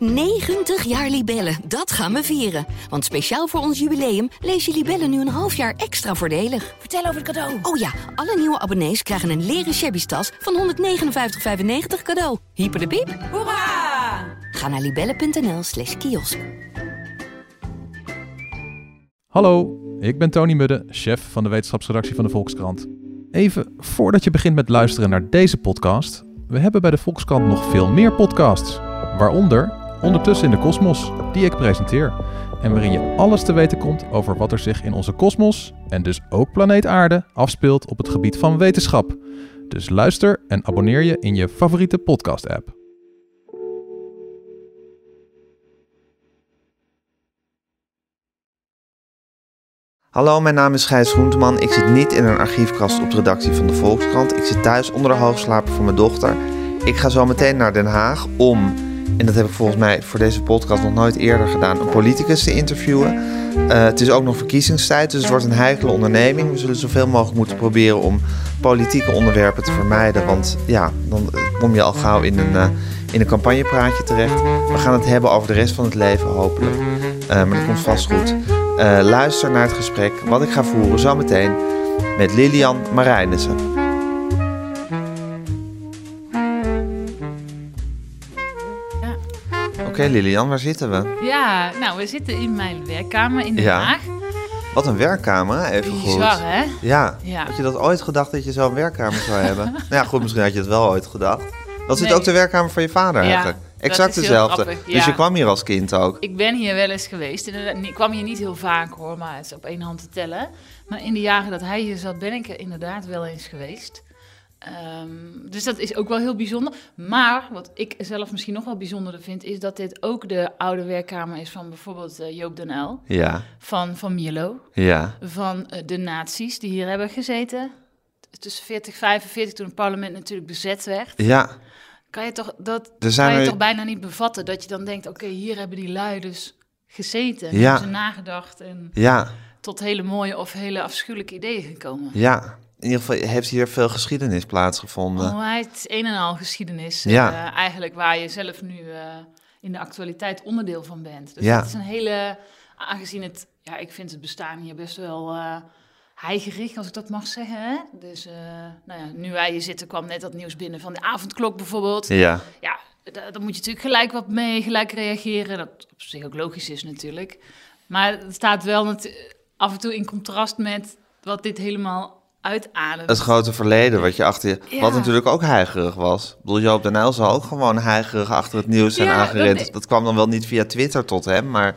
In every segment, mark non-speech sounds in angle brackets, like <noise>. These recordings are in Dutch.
90 jaar Libellen, dat gaan we vieren. Want speciaal voor ons jubileum lees je Libellen nu een half jaar extra voordelig. Vertel over het cadeau. Oh ja, alle nieuwe abonnees krijgen een leren shabby tas van 159,95 cadeau. Hyper de piep. Hoera! Ga naar libellen.nl slash kiosk. Hallo, ik ben Tony Mudde, chef van de wetenschapsredactie van de Volkskrant. Even voordat je begint met luisteren naar deze podcast, we hebben bij de Volkskrant nog veel meer podcasts. Waaronder Ondertussen in de Kosmos, die ik presenteer. En waarin je alles te weten komt over wat er zich in onze kosmos, en dus ook planeet Aarde, afspeelt op het gebied van wetenschap. Dus luister en abonneer je in je favoriete podcast-app. Hallo, mijn naam is Gijs Groenteman. Ik zit niet in een archiefkast op de redactie van de Volkskrant. Ik zit thuis onder de hoogslaper van mijn dochter. Ik ga zo meteen naar Den Haag om, en dat heb ik volgens mij voor deze podcast nog nooit eerder gedaan, een politicus te interviewen. Eh, het is ook nog verkiezingstijd, dus het wordt een heikele onderneming. We zullen zoveel mogelijk moeten proberen om politieke onderwerpen te vermijden. Want ja, dan eh, kom je al gauw in een, uh, in een campagnepraatje terecht. We gaan het hebben over de rest van het leven, hopelijk. maar dat komt vast goed. Luister naar het gesprek wat ik ga voeren zometeen met Lilian Marijnissen. Oké Lilian, waar zitten we? Ja, nou, we zitten in mijn werkkamer in Den Ja. Haag. Wat een werkkamer, hè? even goed. Bizar, hè? Ja. Ja. had je dat ooit gedacht dat je zo'n werkkamer zou hebben? <laughs> nou ja, goed, misschien had je het wel ooit gedacht. Dat is Nee. ook de werkkamer van je vader Ja, eigenlijk. dat Exact is heel dezelfde. grappig, Dus ja. je kwam hier als kind ook. Ik ben hier wel eens geweest. Inderdaad, Ik kwam hier niet heel vaak hoor, maar het is op één hand te tellen. Maar in de jaren dat hij hier zat, ben ik er inderdaad wel eens geweest. Ehm, dus dat is ook wel heel bijzonder. Maar wat ik zelf misschien nog wel bijzonderder vind, is dat dit ook de oude werkkamer is van bijvoorbeeld eh, Joop den Uyl, Ja, van, van Mierlo, ja. van eh, de nazi's die hier hebben gezeten. Tussen 40 en 45, toen het parlement natuurlijk bezet werd. Ja, Kan je toch, dat er zijn kan je toch bijna niet bevatten dat je dan denkt: oké, hier hebben die lui dus gezeten. Ja. Hebben ze nagedacht en Ja, tot hele mooie of hele afschuwelijke ideeën gekomen. ja. In ieder geval heeft hier veel geschiedenis plaatsgevonden. Oh, hij heeft een en al geschiedenis. Ja. eh, eigenlijk waar je zelf nu eh, in de actualiteit onderdeel van bent. Dus Ja. dat is een hele. Aangezien het. Ja, ik vind het bestaan hier best wel. eh heigerig, als ik dat mag zeggen. Hè? Dus, nou ja, nu wij hier zitten, kwam net dat nieuws binnen van de avondklok bijvoorbeeld. Ja, Ja, da- dan moet je natuurlijk gelijk wat mee, gelijk reageren. Dat op zich ook logisch is natuurlijk. Maar het staat wel af en toe in contrast met wat dit helemaal uitademt. het grote verleden wat je achter je... Ja. Wat natuurlijk ook heigerig was. Ik bedoel, Joop den Uyl zal ook gewoon heigerig achter het nieuws zijn Ja, aangerend. dat- Dat, kwam dan wel niet via Twitter tot hem, maar...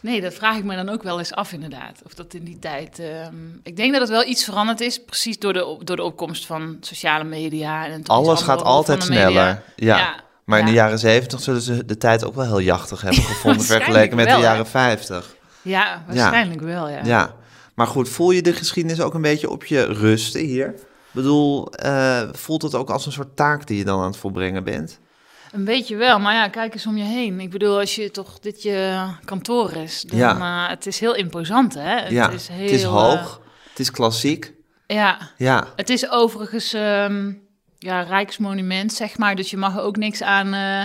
Nee, dat vraag ik me dan ook wel eens af inderdaad. Of dat in die tijd... ehm, ik denk dat het wel iets veranderd is. Precies door de, door de opkomst van sociale media. En Alles gaat altijd sneller. Ja. Maar in de ja. jaren zeventig zullen ze de tijd ook wel heel jachtig hebben <laughs> gevonden... vergeleken met de wel, jaren vijftig. Ja, waarschijnlijk wel, ja. Ja. Maar goed, voel je de geschiedenis ook een beetje op je rusten hier? Ik bedoel, eh, voelt het ook als een soort taak die je dan aan het volbrengen bent? Een beetje wel, maar ja, kijk eens om je heen. Ik bedoel, als je toch dit je kantoor is, dan Ja. eh, het is heel imposant, hè? Het ja, is heel, het is eh, hoog, het is klassiek. ja, Ja, het is overigens ehm, ja, rijksmonument, zeg maar. Dus je mag er ook niks aan eh,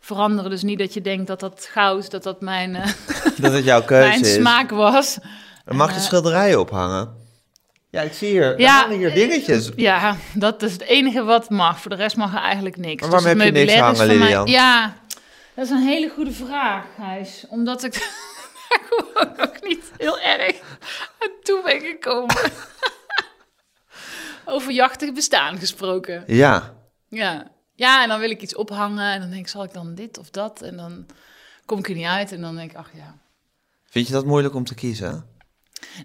veranderen. Dus niet dat je denkt dat dat goud, dat dat mijn, eh, <laughs> dat het jouw <laughs> keuze mijn is. smaak was. En mag je Eh, schilderijen ophangen? Ja, ik zie hier, Ja, er hangen hier dingetjes. Ja, dat is het enige wat mag. Voor de rest mag er eigenlijk niks. Maar waarom het heb je niks hangen, voor mij- Lilian? Ja, dat is een hele goede vraag, Gijs. Omdat ik <laughs> gewoon nog niet heel erg aan toe ben gekomen. <laughs> Over jachtig bestaan gesproken. Ja, Ja. ja, en dan wil ik iets ophangen en dan denk ik, zal ik dan dit of dat? En dan kom ik er niet uit en dan denk ik, ach ja. vind je dat moeilijk om te kiezen?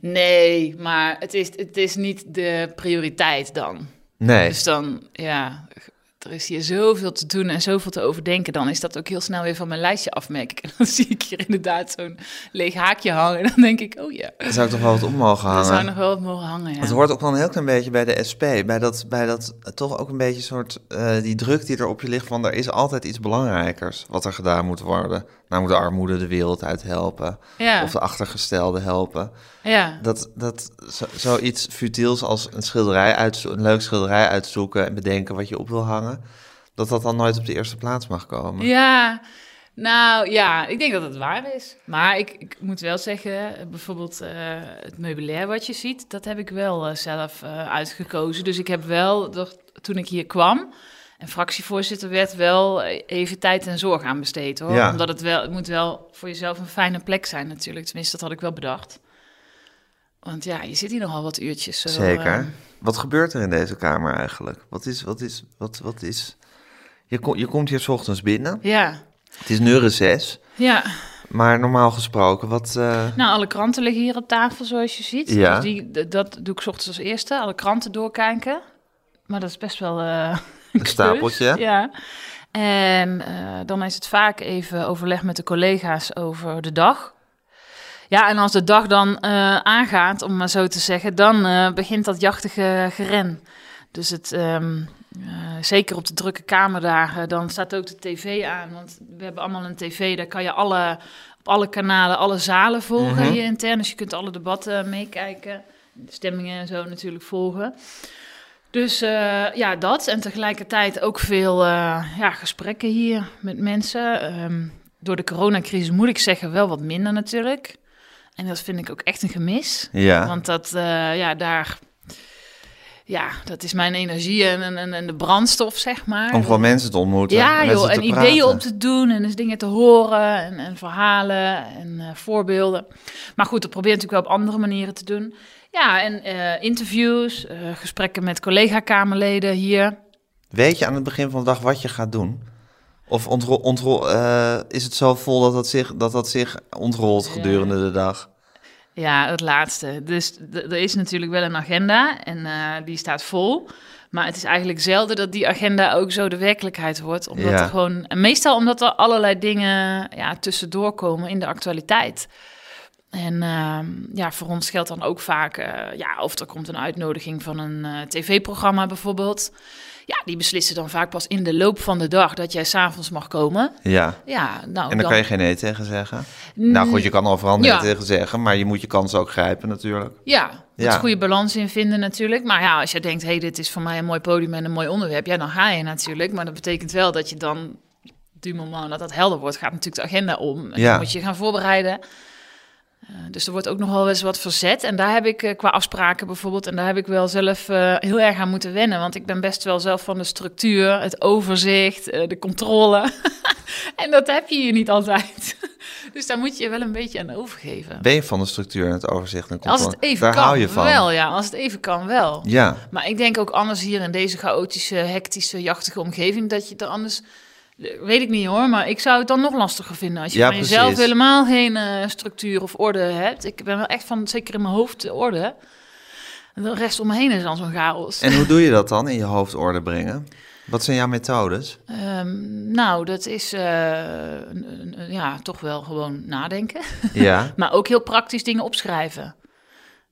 Nee, maar het is, het is niet de prioriteit dan. Nee. Dus dan, ja, er is hier zoveel te doen en zoveel te overdenken. Dan is dat ook heel snel weer van mijn lijstje af, merk ik. <laughs> En dan zie ik hier inderdaad zo'n leeg haakje hangen. En dan denk ik, oh ja, Er zou ik toch wel wat op mogen er hangen? zou nog wel wat mogen hangen, ja. Het hoort ook wel een heel klein beetje bij de SP. Bij dat, bij dat eh, toch ook een beetje soort eh, die druk die er op je ligt van er is altijd iets belangrijkers wat er gedaan moet worden. Namelijk de armoede de wereld uit helpen. ja, Of de achtergestelde helpen. ja. Dat, dat zo, zoiets futiels als een schilderij uitzo- een leuk schilderij uitzoeken en bedenken wat je op wil hangen. Dat dat dan nooit op de eerste plaats mag komen. Ja, Nou ja, ik denk dat het waar is. Maar ik, ik moet wel zeggen, bijvoorbeeld eh, het meubilair wat je ziet, dat heb ik wel eh, zelf eh, uitgekozen. Dus ik heb wel, doch- toen ik hier kwam en fractievoorzitter werd, wel even tijd en zorg aan besteed hoor. Ja. Omdat het wel, het moet wel voor jezelf een fijne plek zijn natuurlijk. Tenminste, dat had ik wel bedacht. Want ja, je zit hier nogal wat uurtjes. Zo, Zeker. eh, Wat gebeurt er in deze kamer eigenlijk? Wat is, wat is, wat, wat is... Je, kom, je komt hier 's ochtends binnen. ja, Het is nu reces. ja. Maar normaal gesproken, wat... eh, Nou, alle kranten liggen hier op tafel, zoals je ziet. Ja. Dus die, dat doe ik 's ochtends als eerste. Alle kranten doorkijken. Maar dat is best wel eh, Een stapeltje. klus. Ja. En eh, dan is het vaak even overleg met de collega's over de dag. Ja, en als de dag dan eh, aangaat, om maar zo te zeggen, dan eh, begint dat jachtige geren. Dus het, ehm, eh, zeker op de drukke kamerdagen, dan staat ook de tv aan. Want we hebben allemaal een tv, daar kan je alle, op alle kanalen, alle zalen volgen Mhm. hier intern. Dus je kunt alle debatten meekijken, de stemmingen en zo natuurlijk volgen. Dus eh, ja, dat. En tegelijkertijd ook veel eh, ja, gesprekken hier met mensen. Ehm, door de coronacrisis moet ik zeggen wel wat minder natuurlijk. En dat vind ik ook echt een gemis. ja. Want dat, eh, ja, daar... Ja, dat is mijn energie en, en, en de brandstof, zeg maar. Om gewoon mensen te ontmoeten. Ja, ze joh, en praten. ideeën op te doen en dus dingen te horen en, en verhalen en voorbeelden. Maar goed, dat probeer je natuurlijk wel op andere manieren te doen. Ja, en eh, interviews, eh, gesprekken met collega-kamerleden hier. Weet je aan het begin van de dag wat je gaat doen? Of ontrol, ontrol, eh, is het zo vol dat dat zich, dat dat zich ontrolt Ja. gedurende de dag? Ja, het laatste. Dus er is natuurlijk wel een agenda en die staat vol. Maar het is eigenlijk zelden dat die agenda ook zo de werkelijkheid wordt. Omdat Ja. er gewoon, en meestal omdat er allerlei dingen ja, tussendoor komen in de actualiteit. En ehm, ja, voor ons geldt dan ook vaak, eh, ja, of er komt een uitnodiging van een eh, tv-programma bijvoorbeeld. Ja, die beslissen dan vaak pas in de loop van de dag dat jij s'avonds mag komen. Ja. Ja, nou En dan kan je geen nee tegen zeggen. Nou goed, je kan overal nee Ja. tegen zeggen, maar je moet je kans ook grijpen natuurlijk. Ja, een goede balans in vinden natuurlijk. Maar ja, als je denkt, hey, dit is voor mij een mooi podium en een mooi onderwerp, ja, dan ga je natuurlijk. Maar dat betekent wel dat je dan, du moment dat dat helder wordt, gaat natuurlijk de agenda om. En Ja. dan moet je gaan voorbereiden. Eh, dus er wordt ook nog wel eens wat verzet. En daar heb ik eh, qua afspraken bijvoorbeeld, en daar heb ik wel zelf eh, heel erg aan moeten wennen. Want ik ben best wel zelf van de structuur, het overzicht, de controle. <laughs> en dat heb je hier niet altijd. <laughs> dus daar moet je je wel een beetje aan overgeven. Ben je van de structuur en het overzicht en Als controle? het even Daar kan, hou je van. wel ja. Als het even kan, wel. Ja, Maar ik denk ook anders hier in deze chaotische, hectische, jachtige omgeving... dat je er anders... Weet ik niet hoor, maar ik zou het dan nog lastiger vinden... als je Ja, van jezelf precies. helemaal geen eh, structuur of orde hebt. Ik ben wel echt van, zeker in mijn hoofd, de orde. En de rest om me heen is dan zo'n chaos. en hoe <laughs> doe je dat dan in je hoofdorde brengen? Wat zijn jouw methodes? Ehm, nou, dat is eh, ja, toch wel gewoon nadenken. Ja, <laughs> Maar ook heel praktisch dingen opschrijven.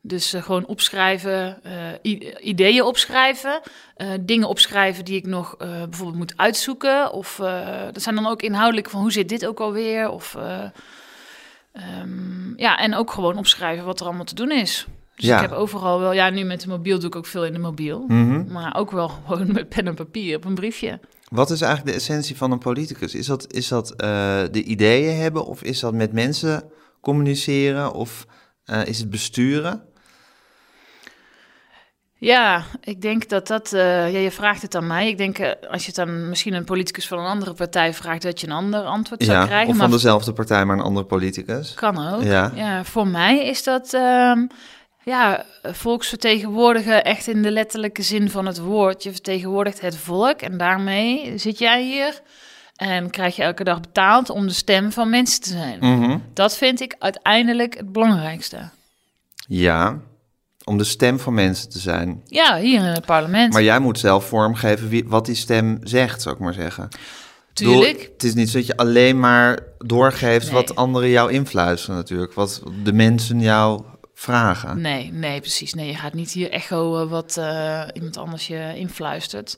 Dus eh, gewoon opschrijven, eh, ideeën opschrijven, eh, dingen opschrijven die ik nog bijvoorbeeld moet uitzoeken. Of dat zijn dan ook inhoudelijk van hoe zit dit ook alweer? Of, eh, ehm, ja, en ook gewoon opschrijven wat er allemaal te doen is. Dus Ja. ik heb overal wel, ja, nu met de mobiel doe ik ook veel in de mobiel. Mhm. Maar ook wel <laughs> gewoon met pen en papier op een briefje. Wat is eigenlijk de essentie van een politicus? Is dat, is dat de ideeën hebben of is dat met mensen communiceren of is het besturen? Ja, ik denk dat dat. eh, ja, je vraagt het aan mij. Ik denk eh, als je het aan misschien een politicus van een andere partij vraagt, dat je een ander antwoord zou krijgen. of maar van dezelfde partij, maar een andere politicus. kan ook. Ja. Ja. voor mij is dat. ehm, ja, volksvertegenwoordigen echt in de letterlijke zin van het woord. Je vertegenwoordigt het volk en daarmee zit jij hier en krijg je elke dag betaald om de stem van mensen te zijn. Mhm. Dat vind ik uiteindelijk het belangrijkste. Ja, om de stem van mensen te zijn. Ja, hier in het parlement. Maar jij moet zelf vormgeven wie, wat die stem zegt, zou ik maar zeggen. Tuurlijk. Het is niet zo dat je alleen maar doorgeeft Nee. wat anderen jou influisteren natuurlijk. Wat de mensen jou vragen. Nee, nee, precies. Nee, je gaat niet hier echo wat eh, iemand anders je influistert.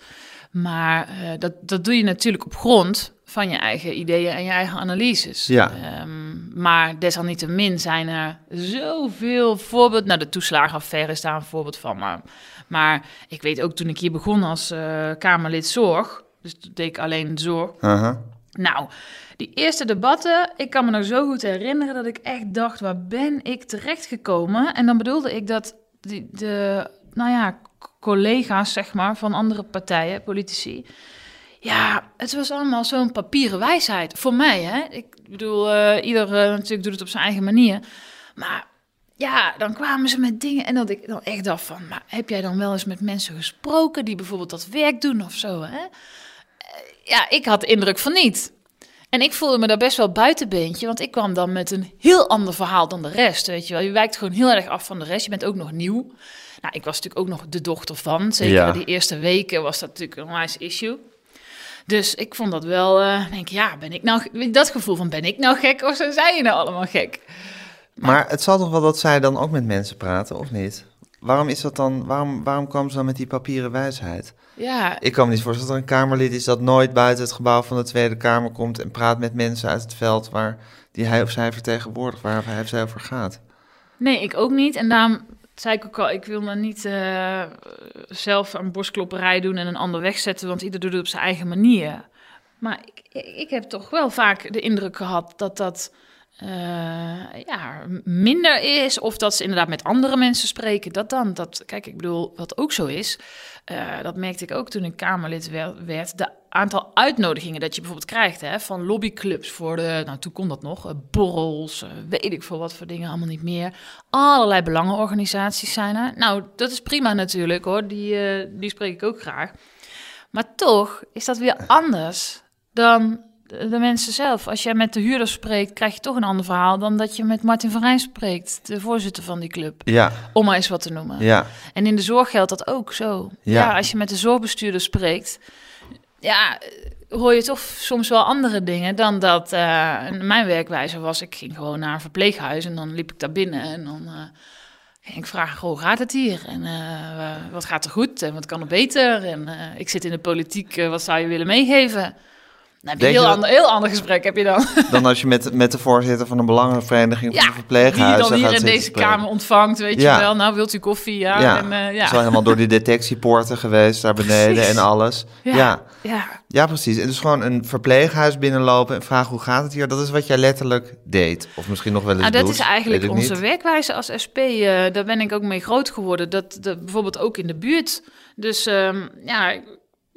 Maar eh, dat, dat doe je natuurlijk op grond van je eigen ideeën en je eigen analyses. Ja. Ehm, maar desalniettemin zijn er zoveel voorbeelden. Nou, de toeslagenaffaire is daar een voorbeeld van. Maar, maar ik weet ook toen ik hier begon als eh, Kamerlid Zorg... dus toen deed ik alleen zorg... Aha. Nou, die eerste debatten, ik kan me nog zo goed herinneren dat ik echt dacht, waar ben ik terechtgekomen? En dan bedoelde ik dat die, de, nou ja, collega's, zeg maar, van andere partijen, politici, ja, het was allemaal zo'n papieren wijsheid. Voor mij, hè. Ik bedoel, eh, ieder eh, natuurlijk doet het op zijn eigen manier. Maar ja, dan kwamen ze met dingen en dat ik dan echt dacht van... maar heb jij dan wel eens met mensen gesproken die bijvoorbeeld dat werk doen of zo, hè? Eh, Ja, ik had de indruk van niet. En ik voelde me daar best wel buitenbeentje, want ik kwam dan met een heel ander verhaal dan de rest, weet je wel. Je wijkt gewoon heel erg af van de rest, je bent ook nog nieuw. Nou, ik was natuurlijk ook nog de dochter van, zeker Ja. die eerste weken was dat natuurlijk een onwijs issue. Dus ik vond dat wel, eh denk ik, ja, ben ik nou, dat gevoel van ben ik nou gek of zijn zij nou allemaal gek? Maar het zal toch wel dat zij dan ook met mensen praten, of niet? Waarom is dat dan, waarom, waarom komen ze dan met die papieren wijsheid? Ja, Ik kan me niet voorstellen dat er een Kamerlid is dat nooit buiten het gebouw van de Tweede Kamer komt en praat met mensen uit het veld waar die hij of zij vertegenwoordigt, waar hij of zij over gaat. Nee, ik ook niet. En daarom zei ik ook al, ik wil me niet eh, zelf een borstklopperij doen en een ander wegzetten, want ieder doet het op zijn eigen manier. Maar ik, ik heb toch wel vaak de indruk gehad dat dat eh, ja, minder is. Of dat ze inderdaad met andere mensen spreken. Dat dan. Dat, kijk, ik bedoel, wat ook zo is. eh, dat merkte ik ook toen ik Kamerlid wer- werd. De aantal uitnodigingen dat je bijvoorbeeld krijgt hè, van lobbyclubs voor de. Nou, toen kon dat nog. eh, borrels, weet ik veel wat voor dingen, allemaal niet meer. Allerlei belangenorganisaties zijn er. Nou, dat is prima natuurlijk hoor. Die, die spreek ik ook graag. Maar toch is dat weer anders dan de, mensen zelf. Als jij met de huurder spreekt, krijg je toch een ander verhaal dan dat je met Martin van Rijn spreekt, de voorzitter van die club. Ja, Om maar eens wat te noemen. ja, En in de zorg geldt dat ook zo. Ja. Ja, als je met de zorgbestuurder spreekt, ja, hoor je toch soms wel andere dingen dan dat. eh, mijn werkwijze was, ik ging gewoon naar een verpleeghuis en dan liep ik daar binnen en dan ging ik vragen, hoe gaat het hier? En eh, wat gaat er goed en wat kan er beter? En ik zit in de politiek, wat zou je willen meegeven? Dan heb je een heel, ander, heel ander gesprek heb je dan. <laughs> dan als je met, met de voorzitter van een belangenvereniging van Ja, een verpleeghuis die je dan hier in zitten deze spreken. kamer ontvangt, weet Ja. je wel. Nou, wilt u koffie? Ja. Ja, En, eh, is ja. wel helemaal door die detectiepoorten geweest daar beneden Precies. en alles. Ja. Ja. ja. precies. En dus gewoon een verpleeghuis binnenlopen en vragen hoe gaat het hier. Dat is wat jij letterlijk deed. Of misschien nog wel eens Nou, dat doet, is eigenlijk onze niet. werkwijze als SP. eh, daar ben ik ook mee groot geworden. Dat, dat bijvoorbeeld ook in de buurt. Dus ehm, ja,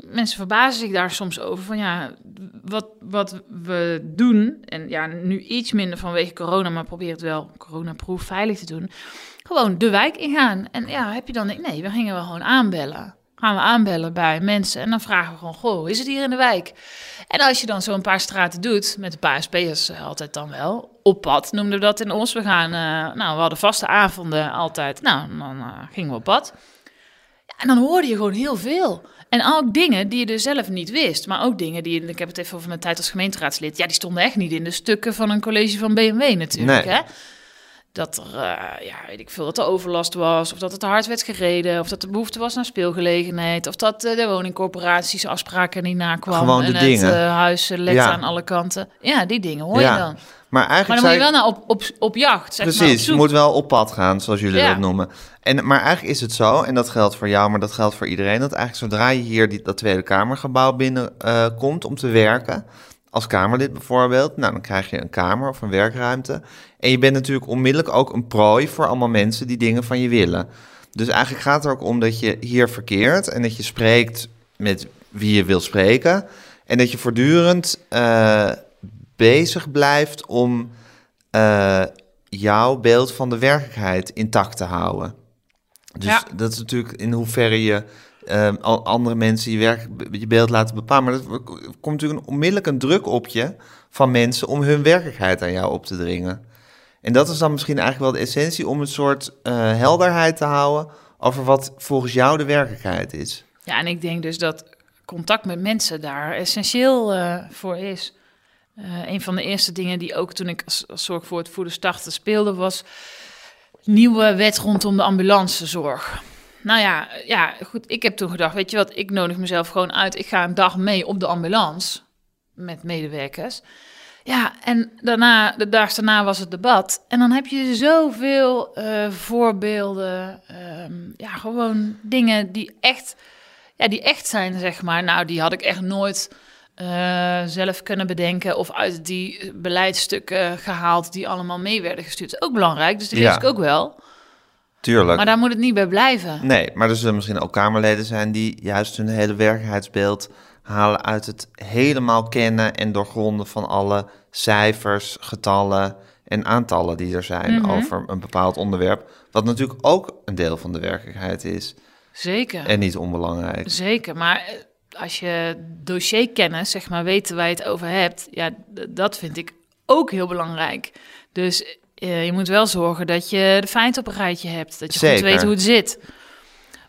mensen verbazen zich daar soms over. Van ja, wat, wat we doen. En ja, nu iets minder vanwege corona, maar probeer het wel coronaproof veilig te doen. Gewoon de wijk ingaan. En ja, heb je dan... Nee, we gingen wel gewoon aanbellen. Gaan we aanbellen bij mensen. En dan vragen we gewoon, goh, is het hier in de wijk? En als je dan zo'n paar straten doet, met een paar SP'ers eh, altijd dan wel, op pad noemden we dat in ons. We gaan, eh, nou, we hadden vaste avonden altijd. Nou, dan eh, gingen we op pad. En dan hoorde je gewoon heel veel. En ook dingen die je dus zelf niet wist. Maar ook dingen die, ik heb het even over mijn tijd als gemeenteraadslid. Ja, die stonden echt niet in de stukken van een college van BMW natuurlijk, Nee. hè. Dat er, eh, ja, weet ik veel, dat er overlast was, of dat het te hard werd gereden, of dat er behoefte was naar speelgelegenheid, of dat eh, de woningcorporaties afspraken niet nakwamen Gewoon de en dingen. het eh, huis lekte Ja. aan alle kanten. Ja, die dingen hoor Ja. je dan. Maar eigenlijk Maar dan moet je wel naar op, op, op jacht, zeg maar, Precies, je zoek. moet wel op pad gaan, zoals jullie Ja. dat noemen. En, maar eigenlijk is het zo, en dat geldt voor jou, maar dat geldt voor iedereen, dat eigenlijk zodra je hier die, dat Tweede Kamergebouw binnenkomt komt om te werken, als Kamerlid bijvoorbeeld, nou dan krijg je een kamer of een werkruimte. En je bent natuurlijk onmiddellijk ook een prooi voor allemaal mensen die dingen van je willen. Dus eigenlijk gaat het er ook om dat je hier verkeert en dat je spreekt met wie je wil spreken. En dat je voortdurend eh, bezig blijft om eh, jouw beeld van de werkelijkheid intact te houden. Dus Ja. dat is natuurlijk in hoeverre je al andere mensen je, werk, je beeld laten bepalen. Maar er komt natuurlijk een, onmiddellijk een druk op je van mensen om hun werkelijkheid aan jou op te dringen. En dat is dan misschien eigenlijk wel de essentie om een soort eh, helderheid te houden over wat volgens jou de werkelijkheid is. Ja, en ik denk dus dat contact met mensen daar essentieel eh, voor is. Eh, een van de eerste dingen die ook toen ik als, als zorg voor het voeden startte speelde, was nieuwe wet rondom de ambulancezorg. Nou ja, ja, goed. Ik heb toen gedacht, weet je wat, ik nodig mezelf gewoon uit. Ik ga een dag mee op de ambulance met medewerkers. Ja, en daarna, de dag daarna was het debat. En dan heb je zoveel eh, voorbeelden. ehm, ja, gewoon dingen die echt, ja, die echt zijn, zeg maar. Nou, die had ik echt nooit eh, zelf kunnen bedenken of uit die beleidsstukken gehaald die allemaal mee werden gestuurd. Ook belangrijk, dus die lees Ja. ik ook wel. Tuurlijk. Maar daar moet het niet bij blijven. Nee, maar er zullen misschien ook Kamerleden zijn die juist hun hele werkelijkheidsbeeld halen uit het helemaal kennen en doorgronden van alle cijfers, getallen en aantallen die er zijn Mhm. over een bepaald onderwerp. Wat natuurlijk ook een deel van de werkelijkheid is Zeker. en niet onbelangrijk. Zeker, maar eh, als je dossierkennis, zeg maar, weten waar je het over hebt, ja, dat vind ik ook heel belangrijk. Dus eh, je moet wel zorgen dat je de feiten op een rijtje hebt, dat je Zeker. goed weet hoe het zit.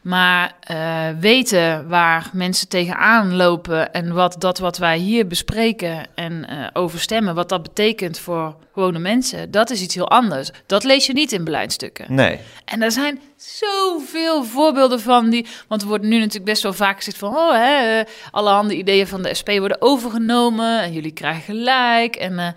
Maar eh, weten waar mensen tegenaan lopen en wat dat wat wij hier bespreken en eh over stemmen, wat dat betekent voor gewone mensen, dat is iets heel anders. Dat lees je niet in beleidsstukken. Nee, En er zijn zoveel voorbeelden van die. Want er wordt nu natuurlijk best wel vaak gezegd van. Oh, hè, alle handen ideeën van de SP worden overgenomen. En jullie krijgen gelijk. En eh,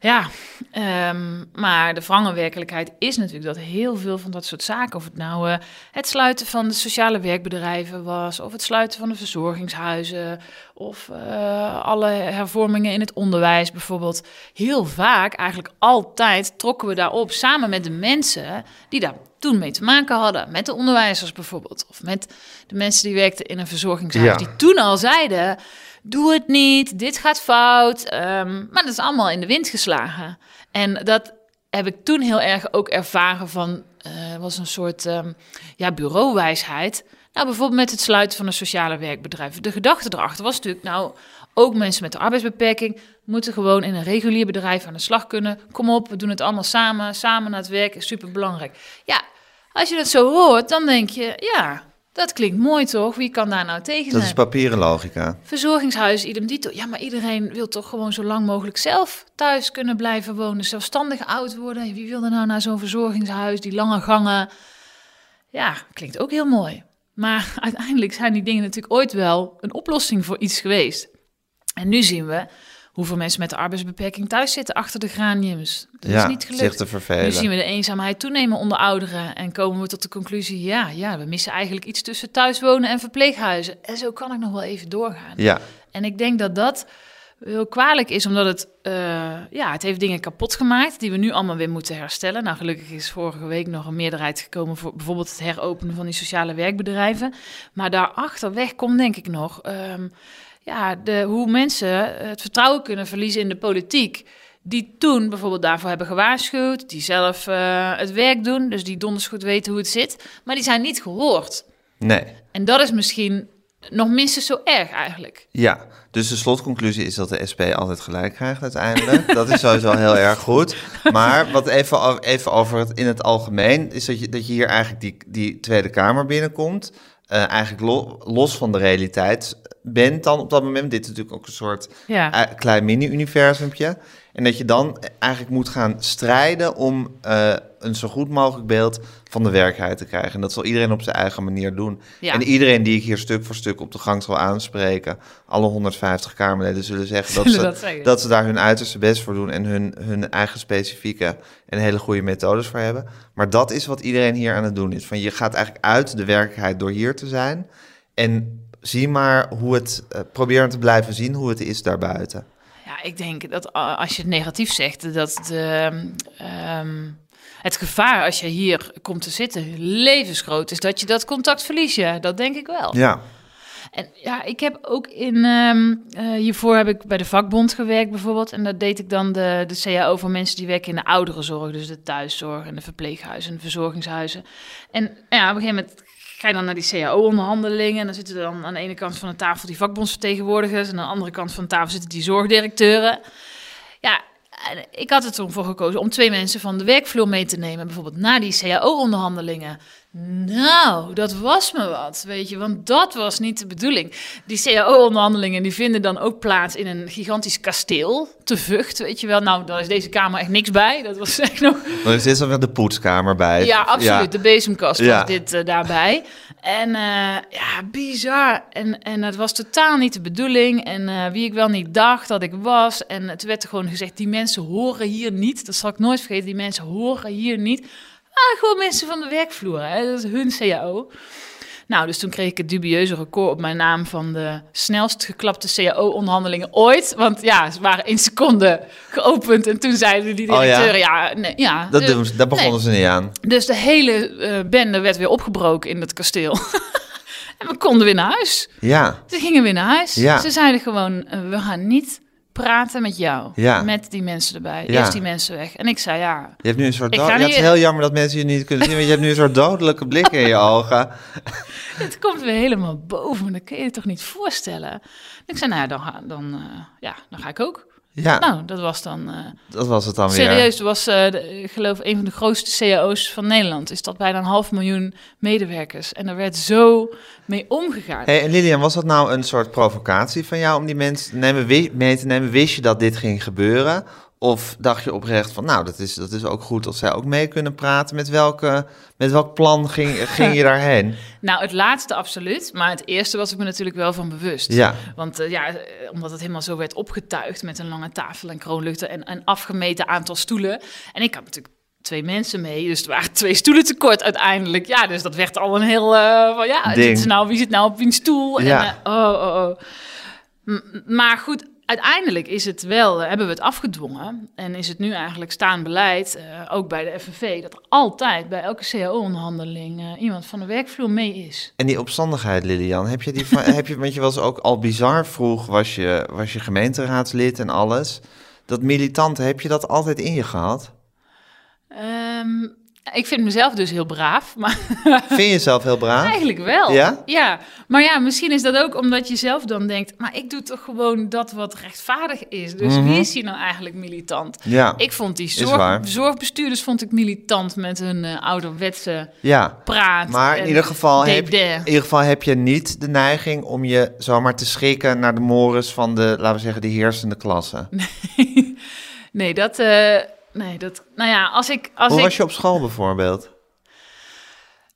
ja, ehm, maar de wrange werkelijkheid is natuurlijk dat heel veel van dat soort zaken. Of het nou eh, het sluiten van de sociale werkbedrijven was. Of het sluiten van de verzorgingshuizen. Of eh, alle hervormingen in het onderwijs bijvoorbeeld. Heel vaak, eigenlijk altijd, trokken we daarop samen met de mensen die daar toen mee te maken hadden. Met de onderwijzers bijvoorbeeld. Of met de mensen die werkten in een verzorgingshuis. Ja. Die toen al zeiden, doe het niet, dit gaat fout. Ehm, maar dat is allemaal in de wind geslagen. En dat heb ik toen heel erg ook ervaren van... eh, was een soort ehm, ja, bureauwijsheid. Nou, bijvoorbeeld met het sluiten van een sociale werkbedrijf. De gedachte erachter was natuurlijk, nou, ook mensen met een arbeidsbeperking moeten gewoon in een regulier bedrijf aan de slag kunnen. Kom op, we doen het allemaal samen. Samen naar het werk is superbelangrijk. Ja, als je dat zo hoort, dan denk je, ja, dat klinkt mooi toch? Wie kan daar nou tegen dat zijn? is papieren logica. Verzorgingshuis, idem dito. Ja, maar iedereen wil toch gewoon zo lang mogelijk zelf thuis kunnen blijven wonen. Zelfstandig oud worden. Wie wil er nou naar zo'n verzorgingshuis? Die lange gangen. Ja, klinkt ook heel mooi. Maar <laughs> uiteindelijk zijn die dingen natuurlijk ooit wel een oplossing voor iets geweest. En nu zien we hoeveel mensen met een arbeidsbeperking thuis zitten achter de graniums. Dat ja, is niet gelukt. zich te vervelen. Nu zien we de eenzaamheid toenemen onder ouderen en komen we tot de conclusie: ja, ja, we missen eigenlijk iets tussen thuiswonen en verpleeghuizen. En zo kan ik nog wel even doorgaan. Ja, En ik denk dat dat heel kwalijk is, omdat het, eh, ja, het heeft dingen kapot gemaakt die we nu allemaal weer moeten herstellen. Nou, gelukkig is vorige week nog een meerderheid gekomen voor bijvoorbeeld het heropenen van die sociale werkbedrijven. Maar daarachterweg komt denk ik nog, ehm, ja, de, hoe mensen het vertrouwen kunnen verliezen in de politiek. Die toen bijvoorbeeld daarvoor hebben gewaarschuwd, die zelf eh, het werk doen, dus die donders goed weten hoe het zit, maar die zijn niet gehoord. nee. En dat is misschien nog minstens zo erg eigenlijk. Ja, dus de slotconclusie is dat de SP altijd gelijk krijgt uiteindelijk. <laughs> dat is sowieso heel erg goed. Maar wat even, even over het in het algemeen, is dat je, dat je hier eigenlijk die, die Tweede Kamer binnenkomt. eh, eigenlijk lo- los van de realiteit bent dan op dat moment. Dit is natuurlijk ook een soort Ja. eh, klein mini-universumpje. En dat je dan eigenlijk moet gaan strijden om eh, een zo goed mogelijk beeld van de werkelijkheid te krijgen. En dat zal iedereen op zijn eigen manier doen. Ja. En iedereen die ik hier stuk voor stuk op de gang zal aanspreken, alle 150 Kamerleden zullen zeggen, dat, Zullen ze, dat zeggen. dat ze daar hun uiterste best voor doen en hun, hun eigen specifieke en hele goede methodes voor hebben. Maar dat is wat iedereen hier aan het doen is. Van je gaat eigenlijk uit de werkelijkheid door hier te zijn en zie maar hoe het, eh, probeer te blijven zien hoe het is daarbuiten. Ja, ik denk dat a- als je het negatief zegt, dat de, ehm, het gevaar als je hier komt te zitten levensgroot is dat je dat contact verlies. Ja, dat denk ik wel. Ja, En ja, ik heb ook in, ehm, eh, hiervoor heb ik bij de vakbond gewerkt bijvoorbeeld. En dat deed ik dan de, de CAO voor mensen die werken in de ouderenzorg. Dus de thuiszorg en de verpleeghuizen en de verzorgingshuizen. En ja, op een gegeven moment ga je dan naar die CAO-onderhandelingen. En dan zitten er dan aan de ene kant van de tafel die vakbondsvertegenwoordigers. En aan de andere kant van de tafel zitten die zorgdirecteuren. Ja, ik had er toen voor gekozen om twee mensen van de werkvloer mee te nemen. Bijvoorbeeld naar die CAO-onderhandelingen. Nou, dat was me wat, weet je. Want dat was niet de bedoeling. Die CAO-onderhandelingen die vinden dan ook plaats in een gigantisch kasteel te Vught, weet je wel. Nou, daar is deze kamer echt niks bij. Dat was <laughs> echt nog... dan is dit weer de poetskamer bij. Ja, absoluut. De bezemkast Ja. was dit eh, daarbij. En eh, ja, bizar. En, en het was totaal niet de bedoeling. En eh, wie ik wel niet dacht dat ik was. En het werd er gewoon gezegd, die mensen horen hier niet. Dat zal ik nooit vergeten. Die mensen horen hier niet. Ah, gewoon mensen van de werkvloer. Hè? Dat is hun CAO. Nou, dus toen kreeg ik het dubieuze record op mijn naam van de snelst geklapte CAO-onderhandelingen ooit. Want ja, ze waren in seconden geopend en toen zeiden die Oh ja? directeuren, ja, nee, ja. Dat ze, daar begonnen nee. ze niet aan. Dus de hele eh, bende werd weer opgebroken in het kasteel. <laughs> en we konden weer naar huis. Ja, Ze gingen weer naar huis. Ja. Ze zeiden gewoon, eh, we gaan niet praten met jou. Ja. Met die mensen erbij. Ja. Eerst die mensen weg. En ik zei, ja, je hebt nu een soort Ik ga het is heel jammer dat mensen je niet kunnen zien, want je hebt nu een soort dodelijke blik in je ogen. <laughs> het komt weer helemaal boven. Dat kun je je toch niet voorstellen. En ik zei, nou ja, dan dan, eh, ja, dan ga ik ook. Ja, Nou, dat was dan... eh, dat was het dan weer. serieus, was, de- ik geloof, een van de grootste cao's van Nederland. Is dat bijna een half miljoen medewerkers. En daar werd zo mee omgegaan. Hey, en Lilian, was dat nou een soort provocatie van jou om die mensen te nemen, wi- mee te nemen? Wist je dat dit ging gebeuren? Of dacht je oprecht van, nou, dat is, dat is ook goed als zij ook mee kunnen praten? Met, welke, met welk plan ging, ging je daarheen? <laughs> Nou, het laatste absoluut. Maar het eerste was ik me natuurlijk wel van bewust. Ja, Want eh, ja, eh, omdat het helemaal zo werd opgetuigd met een lange tafel en kroonluchten en een afgemeten aantal stoelen. En ik had natuurlijk twee mensen mee, dus er waren <laughs> twee stoelen tekort uiteindelijk. Ja, dus dat werd al een heel, eh, van ja, Ding. zit ze nou, wie zit nou op wiens stoel? Ja. En, oh, oh, oh. M- maar goed, uiteindelijk is het wel, eh, hebben we het afgedwongen. En is het nu eigenlijk staand beleid, eh, ook bij de FNV, dat er altijd bij elke CAO-onderhandeling eh, iemand van de werkvloer mee is. en die opstandigheid, Lilian, heb je die, van- <laughs> heb je, want je was ook al bizar vroeg, was je, was je gemeenteraadslid en alles. Dat militante, heb je dat altijd in je gehad? Ehm, ik vind mezelf dus heel braaf, maar <laughs> Vind je jezelf heel braaf? eigenlijk wel. Ja? Ja, maar ja, misschien is dat ook omdat je zelf dan denkt, maar ik doe toch gewoon dat wat rechtvaardig is. Dus wie is hier nou eigenlijk militant? Ja, Ik vond die Mhm. zorg, zorgbestuurders vond ik militant met hun eh, ouderwetse ja. praat. Maar in ieder, geval heb, in ieder geval heb je niet de neiging om je zomaar te schikken naar de mores van de, laten we zeggen, de heersende klasse. <laughs> nee, dat, eh, nee, dat, nou ja, als ik, als Hoe ik, was je op school bijvoorbeeld?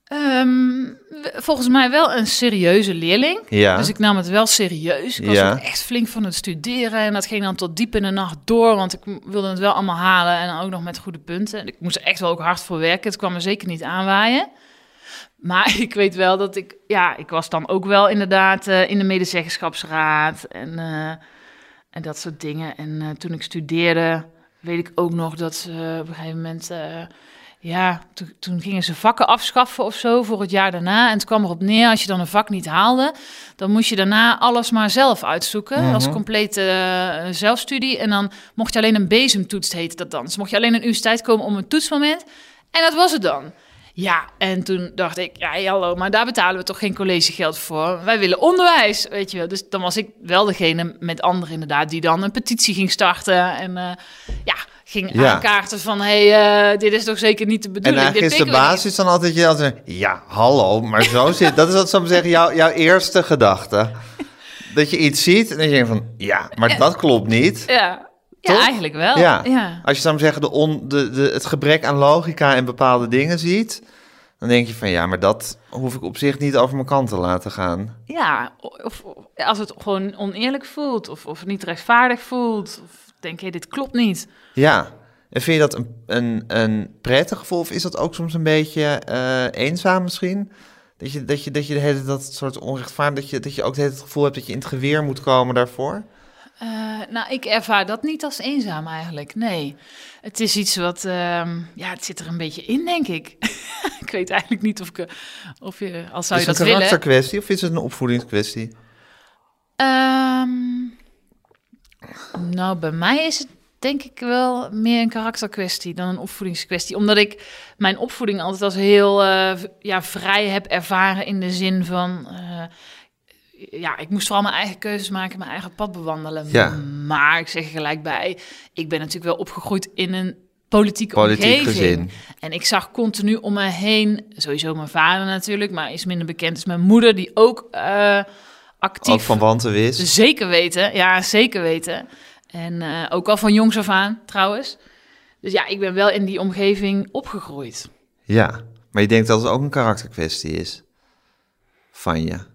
Ehm, volgens mij wel een serieuze leerling. Ja. Dus ik nam het wel serieus. Ik was Ja. ook echt flink van het studeren. En dat ging dan tot diep in de nacht door. Want ik wilde het wel allemaal halen. En dan ook nog met goede punten. En ik moest er echt wel ook hard voor werken. Het kwam me zeker niet aanwaaien. Maar <laughs> ik weet wel dat ik... Ja, ik was dan ook wel inderdaad eh, in de medezeggenschapsraad. En, eh, en dat soort dingen. En eh, toen ik studeerde, weet ik ook nog dat ze op een gegeven moment... eh, ja, toen, toen gingen ze vakken afschaffen of zo voor het jaar daarna. En het kwam erop neer, als je dan een vak niet haalde, dan moest je daarna alles maar zelf uitzoeken. Als complete eh, zelfstudie. En dan mocht je alleen een bezemtoets, heette dat dan. Dus mocht je alleen een universiteit komen om een toetsmoment. En dat was het dan. Ja, en toen dacht ik, ja, hallo, maar daar betalen we toch geen collegegeld voor. Wij willen onderwijs, weet je wel. Dus dan was ik wel degene met anderen inderdaad, die dan een petitie ging starten. En eh, ja, ging Ja. aankaarten van, hé, hey, eh, dit is toch zeker niet de En bedoeling. eigenlijk is dit de pikken we basis dan altijd je altijd, ja, hallo, maar zo zit. Dat is wat ik zeggen, jouw, jouw eerste gedachte. Dat je iets ziet en dan denk je van, ja, maar dat klopt niet. niet. Ja. Ja, Toch? eigenlijk wel. Ja. ja. Als je zou zeggen de on, de, de, het gebrek aan logica en bepaalde dingen ziet, dan denk je van, ja, maar dat hoef ik op zich niet over mijn kant te laten gaan. Ja, of, of als het gewoon oneerlijk voelt, of, of niet rechtvaardig voelt, of denk je, dit klopt niet. Ja. En vind je dat een, een, een prettig gevoel of is dat ook soms een beetje eh, eenzaam misschien? Dat je, dat je, dat je de hele dat soort onrechtvaardig, dat je, dat je ook het gevoel hebt dat je in het geweer moet komen daarvoor? Eh, nou, ik ervaar dat niet als eenzaam eigenlijk. Nee, het is iets wat, ehm, ja, het zit er een beetje in, denk ik. <laughs> ik weet eigenlijk niet of ik, eh, of je, als zou is je het dat een willen. karakterkwestie of is het een opvoedingskwestie? Ehm, nou, bij mij is het denk ik wel meer een karakterkwestie dan een opvoedingskwestie. Omdat ik mijn opvoeding altijd als heel eh, ja, vrij heb ervaren in de zin van... ja, ik moest vooral mijn eigen keuzes maken, mijn eigen pad bewandelen. Ja. Maar ik zeg er gelijk bij, ik ben natuurlijk wel opgegroeid in een politieke Politiek omgeving. gezin. En ik zag continu om me heen, sowieso mijn vader natuurlijk, maar is minder bekend is mijn moeder, die ook eh, actief Ook van wanten wist. Zeker weten, ja, zeker weten. En eh, ook al van jongs af aan, trouwens. Dus ja, ik ben wel in die omgeving opgegroeid. Ja, maar je denkt dat het ook een karakterkwestie is van je.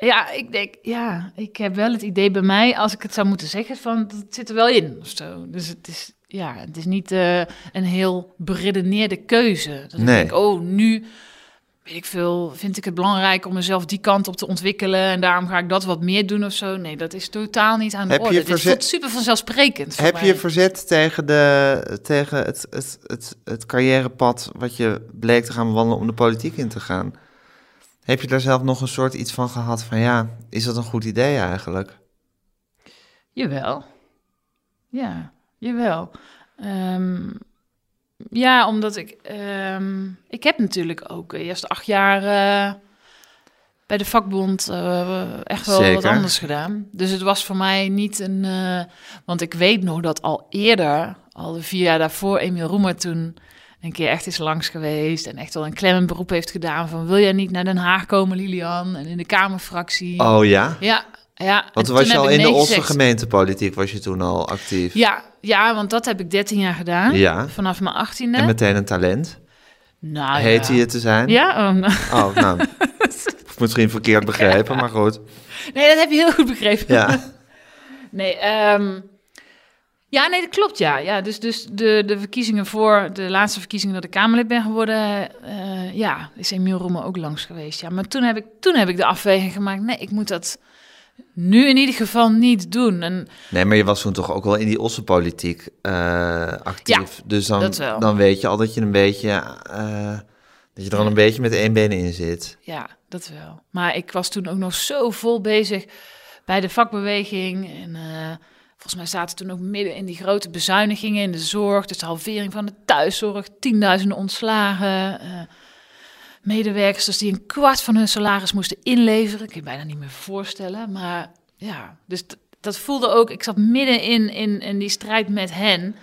Ja, ik denk, ja, ik heb wel het idee bij mij, als ik het zou moeten zeggen, van dat zit er wel in of zo. Dus het is, ja, het is niet eh, een heel beredeneerde keuze. Dat Nee. ik oh, nu weet ik veel, vind ik het belangrijk om mezelf die kant op te ontwikkelen en daarom ga ik dat wat meer doen of zo. Nee, dat is totaal niet aan de Heb je orde. Dit verzet- voelt super vanzelfsprekend. Heb je je verzet tegen, de, tegen het, het, het, het carrièrepad wat je bleek te gaan bewandelen om de politiek in te gaan? Heb je daar zelf nog een soort iets van gehad van ja, is dat een goed idee eigenlijk? Jawel. Ja, jawel. Ehm, ja, omdat ik... ehm, ik heb natuurlijk ook eerst acht jaar eh, bij de vakbond eh, echt wel wat anders gedaan. Dus het was voor mij niet een... eh, want ik weet nog dat al eerder, al de vier jaar daarvoor, Emiel Roemer toen een keer echt is langs geweest en echt wel een klemmend beroep heeft gedaan van wil jij niet naar Den Haag komen, Lilian? En in de Kamerfractie. Oh ja? Ja, ja. Want was je al in de Osse gemeentepolitiek, was je toen al actief? Ja, ja, want dat heb ik 13 jaar gedaan. Ja. Vanaf mijn 18e. En meteen een talent? nou, Heet ja. hij het te zijn? Ja, oh, nou. Oh, nou. <laughs> Misschien verkeerd begrepen, maar goed. nee, dat heb je heel goed begrepen. Ja. Nee, ehm, ja, nee, dat klopt, ja. ja dus dus de, de verkiezingen voor, de laatste verkiezingen dat ik Kamerlid ben geworden, eh, ja, is Emiel Roemer ook langs geweest. Ja, maar toen heb ik, toen heb ik de afweging gemaakt, nee, ik moet dat nu in ieder geval niet doen. En Nee, maar je was toen toch ook wel in die Ossenpolitiek eh actief. dus dan, dan weet je al dat je een beetje... eh, dat je er al een beetje met één been in zit. Ja, dat wel. Maar ik was toen ook nog zo vol bezig bij de vakbeweging. En volgens mij zaten toen ook midden in die grote bezuinigingen in de zorg. Dus de halvering van de thuiszorg, tienduizenden ontslagen. eh, medewerkers dus die een kwart van hun salaris moesten inleveren. Kun je bijna niet meer voorstellen. Maar ja, dus dat voelde ook... Ik zat midden in, in, in die strijd met hen...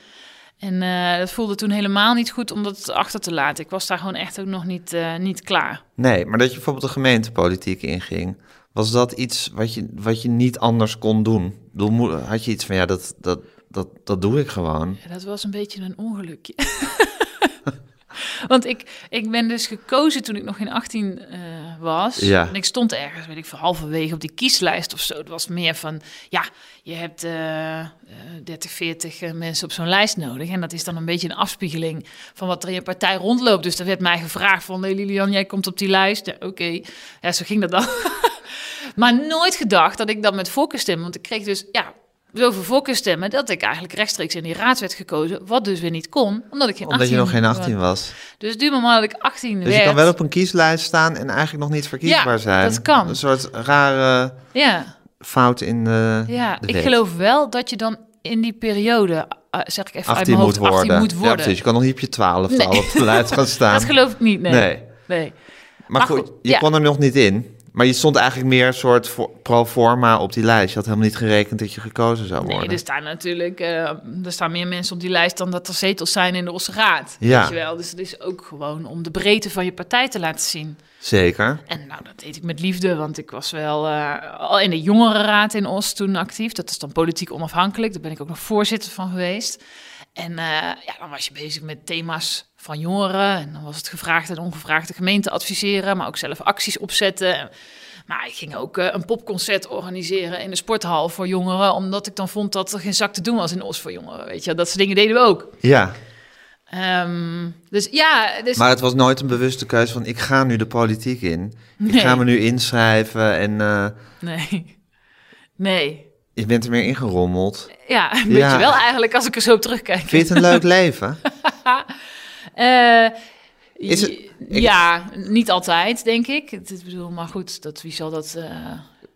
En eh, dat voelde toen helemaal niet goed om dat achter te laten. Ik was daar gewoon echt ook nog niet, eh, niet klaar. Nee, maar dat je bijvoorbeeld de gemeentepolitiek inging... was dat iets wat je, wat je niet anders kon doen? Had je iets van, ja, dat, dat, dat, dat doe ik gewoon. Ja, dat was een beetje een ongelukje. <laughs> Want ik, ik ben dus gekozen toen ik nog geen 18 eh, was. Ja. En ik stond ergens, weet ik veel, halverwege op die kieslijst of zo. Het was meer van, ja, je hebt eh, 30, 40 eh, mensen op zo'n lijst nodig. En dat is dan een beetje een afspiegeling van wat er in je partij rondloopt. Dus er werd mij gevraagd van, nee Lilian, jij komt op die lijst. Ja, Oké, ja, zo ging dat dan. <laughs> maar nooit gedacht dat ik dan met voorkeurstemmen... Want ik kreeg dus, ja, zoveel voorkeurstemmen... dat ik eigenlijk rechtstreeks in die raad werd gekozen. Wat dus weer niet kon, omdat ik geen 18 Omdat je nog geen was. 18 was. Dus duurde maar dat ik 18 Dus werd. je kan wel op een kieslijst staan en eigenlijk nog niet verkiesbaar Ja, zijn. dat kan. Een soort rare Ja, fout in de, ja. de ik geloof wel dat je dan in die periode... eh, zeg ik even uit 18 mijn moet hoofd, 18 worden. moet Ja, worden. precies. Je kan nog niet op je 12 Nee. al op de lijst gaan <laughs> staan. dat geloof ik niet, nee. nee. nee. Maar, Maar goed, goed, je ja. kon er nog niet in. Maar je stond eigenlijk meer een soort voor- pro forma op die lijst. Je had helemaal niet gerekend dat je gekozen zou worden. Nee, er staan natuurlijk eh, er staan meer mensen op die lijst dan dat er zetels zijn in de Osseraad. Ja. Weet je wel. Dus het is ook gewoon om de breedte van je partij te laten zien. Zeker. En nou, dat deed ik met liefde, want ik was wel eh, al in de jongerenraad in Os toen actief. Dat is dan politiek onafhankelijk. Daar ben ik ook nog voorzitter van geweest. En eh, ja, dan was je bezig met thema's van jongeren. En dan was het gevraagd en ongevraagd de gemeente adviseren, maar ook zelf acties opzetten. Maar ik ging ook eh, een popconcert organiseren in de sporthal voor jongeren, omdat ik dan vond dat er geen zak te doen was in Os voor jongeren. Weet je, dat soort dingen deden we ook. Ja, Ehm, dus ja, dus, maar het was nooit een bewuste keuze van ik ga nu de politiek in. Ik Nee. ga me nu inschrijven en eh, nee. Nee. Je bent er meer ingerommeld. Ja, <laughs> een Ja. beetje wel eigenlijk als ik er zo op terugkijk. Vind je het een leuk leven? <laughs> Eh, Is het- j- ik- Ja, niet altijd, denk ik. Bedoel, maar goed, dat, wie zal dat... eh,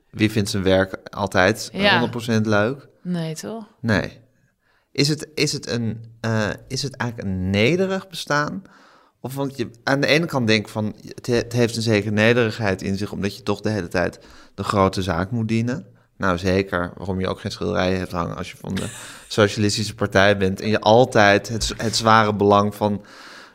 Wie vindt zijn werk altijd Ja. 100% leuk? Nee, toch? Nee. Is het, is het, een, eh, is het eigenlijk een nederig bestaan? Of want je aan de ene kant denkt van het, he- het heeft een zekere nederigheid in zich, omdat je toch de hele tijd de grote zaak moet dienen. Nou, zeker waarom je ook geen schilderijen hebt hangen als je van de Socialistische Partij bent. En je altijd het, het zware belang van,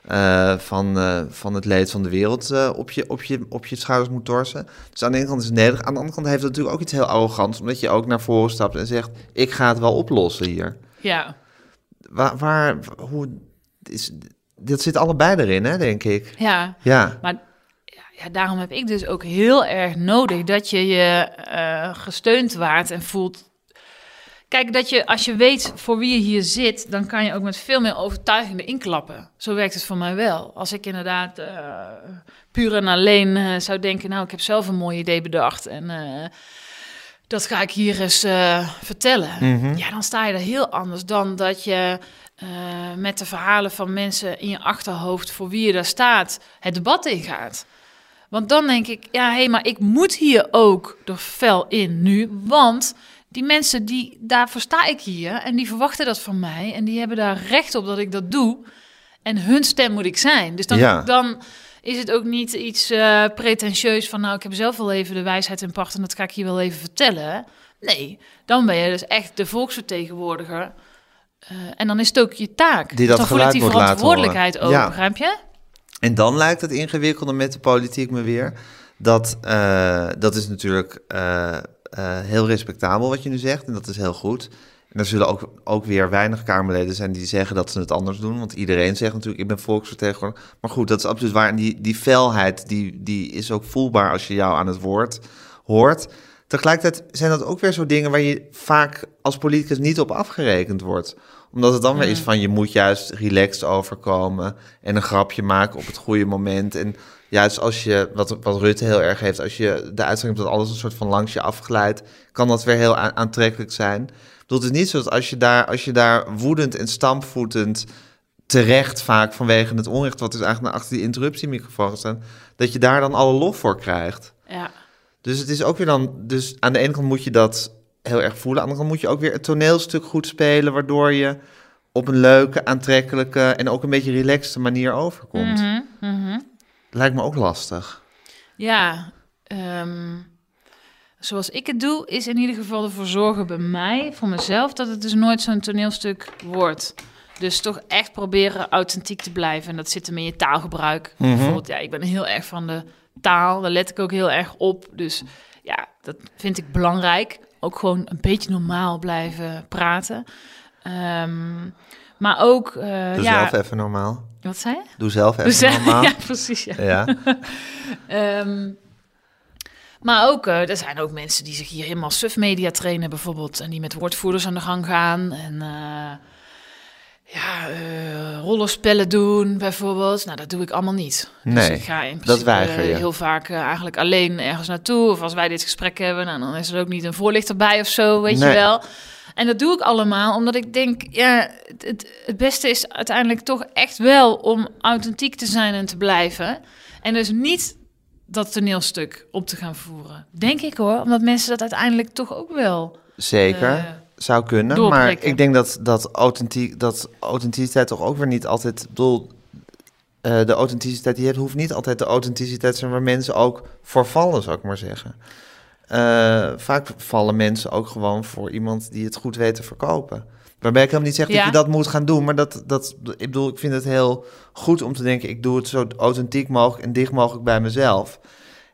eh, van, eh, van het leed van de wereld eh, op, je, op, je, op je schouders moet torsen. Dus aan de ene kant is het nederig. Aan de andere kant heeft het natuurlijk ook iets heel arrogants, omdat je ook naar voren stapt en zegt: Ik ga het wel oplossen hier. Ja. Waar, waar hoe is, dat zit allebei erin, hè, denk ik. Ja, Ja, maar ja, daarom heb ik dus ook heel erg nodig dat je je eh, gesteund waart en voelt... Kijk, dat je, als je weet voor wie je hier zit, dan kan je ook met veel meer overtuiging erin klappen. Zo werkt het voor mij wel. Als ik inderdaad uh, puur en alleen uh, zou denken, nou, ik heb zelf een mooi idee bedacht en dat ga ik hier eens vertellen. Mhm. Ja, dan sta je er heel anders dan dat je met de verhalen van mensen in je achterhoofd voor wie je daar staat, het debat ingaat. Want dan denk ik, ja, hé, hey, maar ik moet hier ook er fel in nu, want die mensen, die, daarvoor sta ik hier en die verwachten dat van mij en die hebben daar recht op dat ik dat doe. En hun stem moet ik zijn. Dus dan, Ja. dan is het ook niet iets eh, pretentieus van, nou, ik heb zelf wel even de wijsheid in pacht en dat ga ik hier wel even vertellen. Nee, dan ben je dus echt de volksvertegenwoordiger. Eh, en dan is het ook je taak. Die Dus dat dan voel ik die geluid moet laten verantwoordelijkheid ook, Ja. begrijp je? En dan lijkt het ingewikkelde met de politiek me weer. Dat, eh, dat is natuurlijk eh, eh, heel respectabel wat je nu zegt. En dat is heel goed. En er zullen ook, ook weer weinig Kamerleden zijn die zeggen dat ze het anders doen. Want iedereen zegt natuurlijk, ik ben volksvertegenwoordiger. Maar goed, dat is absoluut waar. En die, die felheid, die, die is ook voelbaar als je jou aan het woord hoort. Tegelijkertijd zijn dat ook weer zo dingen waar je vaak als politicus niet op afgerekend wordt. Omdat het dan weer is van, je moet juist relaxed overkomen en een grapje maken op het goede moment. En juist als je, wat, wat Rutte heel erg heeft, als je de uitstraling hebt dat alles een soort van langs je afglijdt, kan dat weer heel aantrekkelijk zijn. Bedoel, het is niet zo dat als je daar, als je daar woedend en stampvoetend terecht vaak vanwege het onrecht wat is eigenlijk naar achter die interruptiemicrofoon gestaan, dat je daar dan alle lof voor krijgt. Ja. Dus het is ook weer dan, dus aan de ene kant moet je dat heel erg voelen, aan de andere kant moet je ook weer het toneelstuk goed spelen, waardoor je op een leuke, aantrekkelijke en ook een beetje relaxte manier overkomt. Mhm, mhm. Lijkt me ook lastig. Ja, ehm, zoals ik het doe, is in ieder geval ervoor zorgen bij mij, voor mezelf, dat het dus nooit zo'n toneelstuk wordt. Dus toch echt proberen authentiek te blijven. En dat zit hem in je taalgebruik. Bijvoorbeeld, ja, ik ben heel erg van de taal. Daar let ik ook heel erg op. Dus ja, dat vind ik belangrijk. Ook gewoon een beetje normaal blijven praten. Ehm, maar ook, eh, Doe ja, zelf even normaal. wat zei je? Doe zelf even normaal. <laughs> ja, precies. Ja. Ja. <laughs> Ehm, maar ook, eh, er zijn ook mensen die zich hier helemaal suf-media trainen bijvoorbeeld. En die met woordvoerders aan de gang gaan. En eh, ja, eh, rollenspellen doen bijvoorbeeld. Nou, dat doe ik allemaal niet. Nee, dus ik ga in dat principe weiger je. eh, heel vaak eh, eigenlijk alleen ergens naartoe. Of als wij dit gesprek hebben, nou, dan is er ook niet een voorlichter bij of zo, weet Nee. je wel. En dat doe ik allemaal omdat ik denk, ja, het, het, het beste is uiteindelijk toch echt wel om authentiek te zijn en te blijven. En dus niet dat toneelstuk op te gaan voeren. Denk ik hoor, omdat mensen dat uiteindelijk toch ook wel. Zeker. Zou kunnen. Maar ik denk dat, dat, authentiek, dat authenticiteit toch ook weer niet altijd... bedoel, eh, de authenticiteit die je hebt, hoeft niet altijd de authenticiteit te zijn waar mensen ook voor vallen, zou ik maar zeggen. Eh, vaak vallen mensen ook gewoon voor iemand die het goed weet te verkopen. Waarbij ik helemaal niet zeg Ja. dat je dat moet gaan doen, maar dat, dat, ik bedoel, ik vind het heel goed om te denken, ik doe het zo authentiek mogelijk en dicht mogelijk bij mezelf.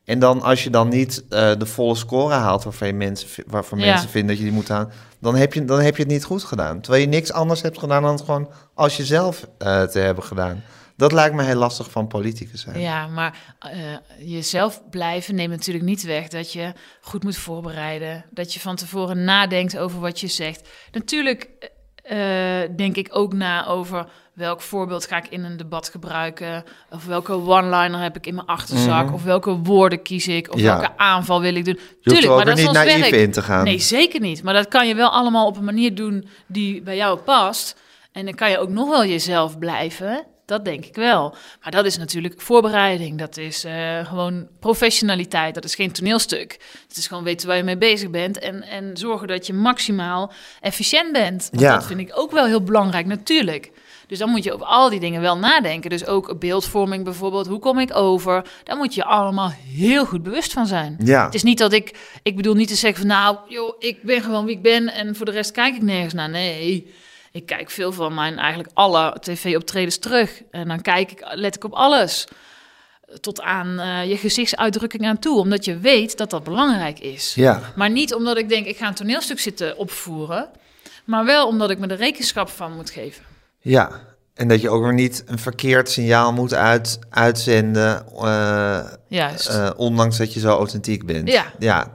En dan als je dan niet eh, de volle score haalt waarvan, je mensen, waarvan Ja. mensen vinden dat je die moet halen, dan heb, je, dan heb je het niet goed gedaan. Terwijl je niks anders hebt gedaan dan het gewoon als jezelf eh te hebben gedaan. Dat lijkt me heel lastig van politicus zijn. Ja, maar eh, jezelf blijven neemt natuurlijk niet weg dat je goed moet voorbereiden. Dat je van tevoren nadenkt over wat je zegt. Natuurlijk eh, denk ik ook na over welk voorbeeld ga ik in een debat gebruiken. Of welke one-liner heb ik in mijn achterzak. Of welke woorden kies ik. Of Mhm. Ja. welke aanval wil ik doen. Je Tuurlijk, maar dat is niet naïef werk. in te gaan. Nee, zeker niet. Maar dat kan je wel allemaal op een manier doen die bij jou past. En dan kan je ook nog wel jezelf blijven. Dat denk ik wel. Maar dat is natuurlijk voorbereiding. Dat is eh, gewoon professionaliteit. Dat is geen toneelstuk. Het is gewoon weten waar je mee bezig bent. En, en zorgen dat je maximaal efficiënt bent. Want Ja. Dat vind ik ook wel heel belangrijk, natuurlijk. Dus dan moet je over al die dingen wel nadenken. Dus ook beeldvorming bijvoorbeeld. Hoe kom ik over? Daar moet je allemaal heel goed bewust van zijn. Ja. Het is niet dat ik, ik bedoel niet te zeggen van nou, joh, ik ben gewoon wie ik ben en voor de rest kijk ik nergens naar. Nee, ik kijk veel van mijn eigenlijk alle tv-optredens terug en dan kijk ik, let ik op alles. Tot aan eh, je gezichtsuitdrukking aan toe, omdat je weet dat dat belangrijk is. Ja. Maar niet omdat ik denk, ik ga een toneelstuk zitten opvoeren, maar wel omdat ik me er rekenschap van moet geven. Ja, en dat je ook weer niet een verkeerd signaal moet uit, uitzenden, eh, Juist. eh, ondanks dat je zo authentiek bent. Ja. ja.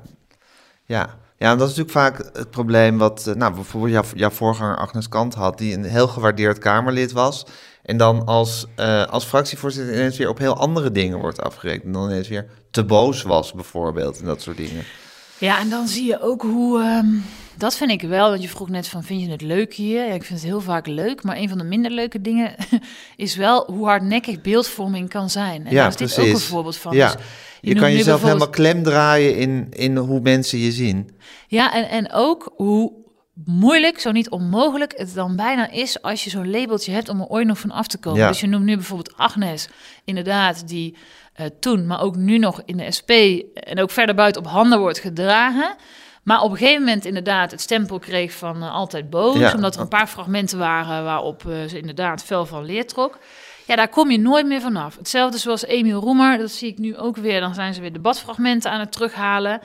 Ja. Ja, en dat is natuurlijk vaak het probleem wat, eh, nou, bijvoorbeeld jouw, jouw voorganger Agnes Kant had, die een heel gewaardeerd Kamerlid was. En dan als, eh, als fractievoorzitter ineens weer op heel andere dingen wordt afgerekend. En dan ineens weer te boos was, bijvoorbeeld, en dat soort dingen. Ja, en dan zie je ook hoe. ehm, dat vind ik wel. Want je vroeg net van: vind je het leuk hier? Ja, ik vind het heel vaak leuk. Maar een van de minder leuke dingen <laughs> is wel hoe hardnekkig beeldvorming kan zijn. En Ja, daar is dit ook een voorbeeld van. Ja. Dus Je, kan jezelf helemaal klem draaien in, in hoe mensen je zien. Ja, en, en ook hoe moeilijk, zo niet onmogelijk, het dan bijna is als je zo'n labeltje hebt om er ooit nog van af te komen. Ja. Dus je noemt nu bijvoorbeeld Agnes, inderdaad, die eh, toen, maar ook nu nog in de SP en ook verder buiten op handen wordt gedragen. Maar op een gegeven moment inderdaad het stempel kreeg van eh, altijd boos, Ja. omdat er een paar fragmenten waren waarop eh, ze inderdaad fel van leer trok. Ja, daar kom je nooit meer vanaf. Hetzelfde zoals Emiel Roemer, dat zie ik nu ook weer. Dan zijn ze weer debatfragmenten aan het terughalen.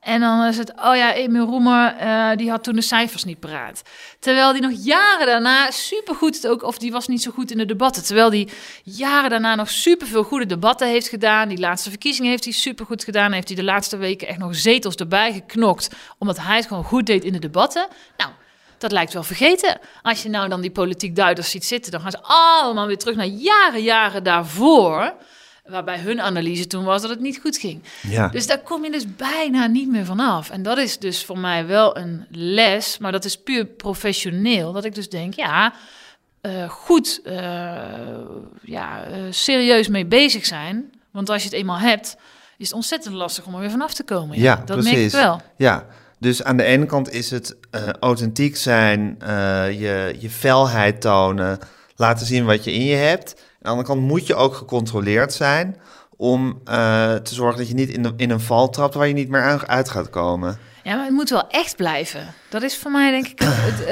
En dan is het, oh ja, Emiel Roemer, eh, die had toen de cijfers niet paraat. Terwijl die nog jaren daarna supergoed, het ook, of die was niet zo goed in de debatten. Terwijl die jaren daarna nog superveel goede debatten heeft gedaan. Die laatste verkiezingen heeft hij supergoed gedaan. Heeft hij de laatste weken echt nog zetels erbij geknokt. Omdat hij het gewoon goed deed in de debatten. Nou, dat lijkt wel vergeten. Als je nou dan die politiek duiders ziet zitten, dan gaan ze allemaal weer terug naar jaren, jaren daarvoor. Waarbij hun analyse toen was dat het niet goed ging. Ja. Dus daar kom je dus bijna niet meer vanaf. En dat is dus voor mij wel een les, maar dat is puur professioneel. Dat ik dus denk, ja, eh, goed, eh, ja, eh, serieus mee bezig zijn. Want als je het eenmaal hebt, is het ontzettend lastig om er weer vanaf te komen. Ja, dat precies. merk ik wel. Ja, dus aan de ene kant is het eh, authentiek zijn, eh, je, je felheid tonen, laten zien wat je in je hebt. Aan de andere kant moet je ook gecontroleerd zijn om eh, te zorgen dat je niet in, de, in een val trapt waar je niet meer aan- uit gaat komen. Ja, maar het moet wel echt blijven. Dat is voor mij denk ik het,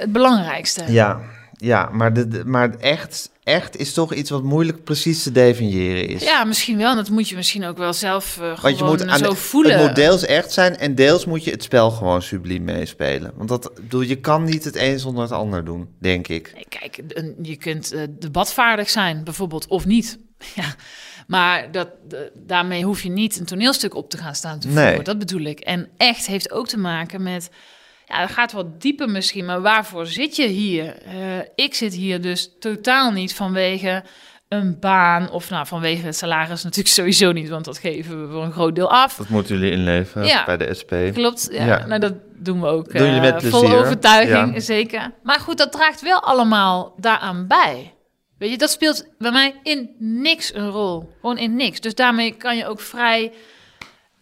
het belangrijkste. Ja, ja maar, de, de- maar echt, echt is toch iets wat moeilijk precies te definiëren is. Ja, misschien wel. En dat moet je misschien ook wel zelf eh, Want je moet aan zo de- voelen. Het moet deels echt zijn en deels moet je het spel gewoon subliem meespelen. Want dat, bedoel, je kan niet het een zonder het ander doen, denk ik. Nee, Kijk, je kunt eh, debatvaardig zijn, bijvoorbeeld, of niet. <laughs> Ja, maar dat, daarmee hoef je niet een toneelstuk op te gaan staan te Nee. voeren. Dat bedoel ik. En echt heeft ook te maken met... Ja, dat gaat wat dieper misschien, maar waarvoor zit je hier? Eh, ik zit hier dus totaal niet vanwege een baan... of nou, vanwege het salaris <laughs> natuurlijk sowieso niet... want dat geven we voor een groot deel af. Dat moeten jullie inleveren Ja. bij de SP. Klopt, ja. Ja. Nou, dat doen we ook Doen eh, met vol overtuiging, Ja. zeker. Maar goed, dat draagt wel allemaal daaraan bij. Weet je, dat speelt bij mij in niks een rol. Gewoon in niks. Dus daarmee kan je ook vrij...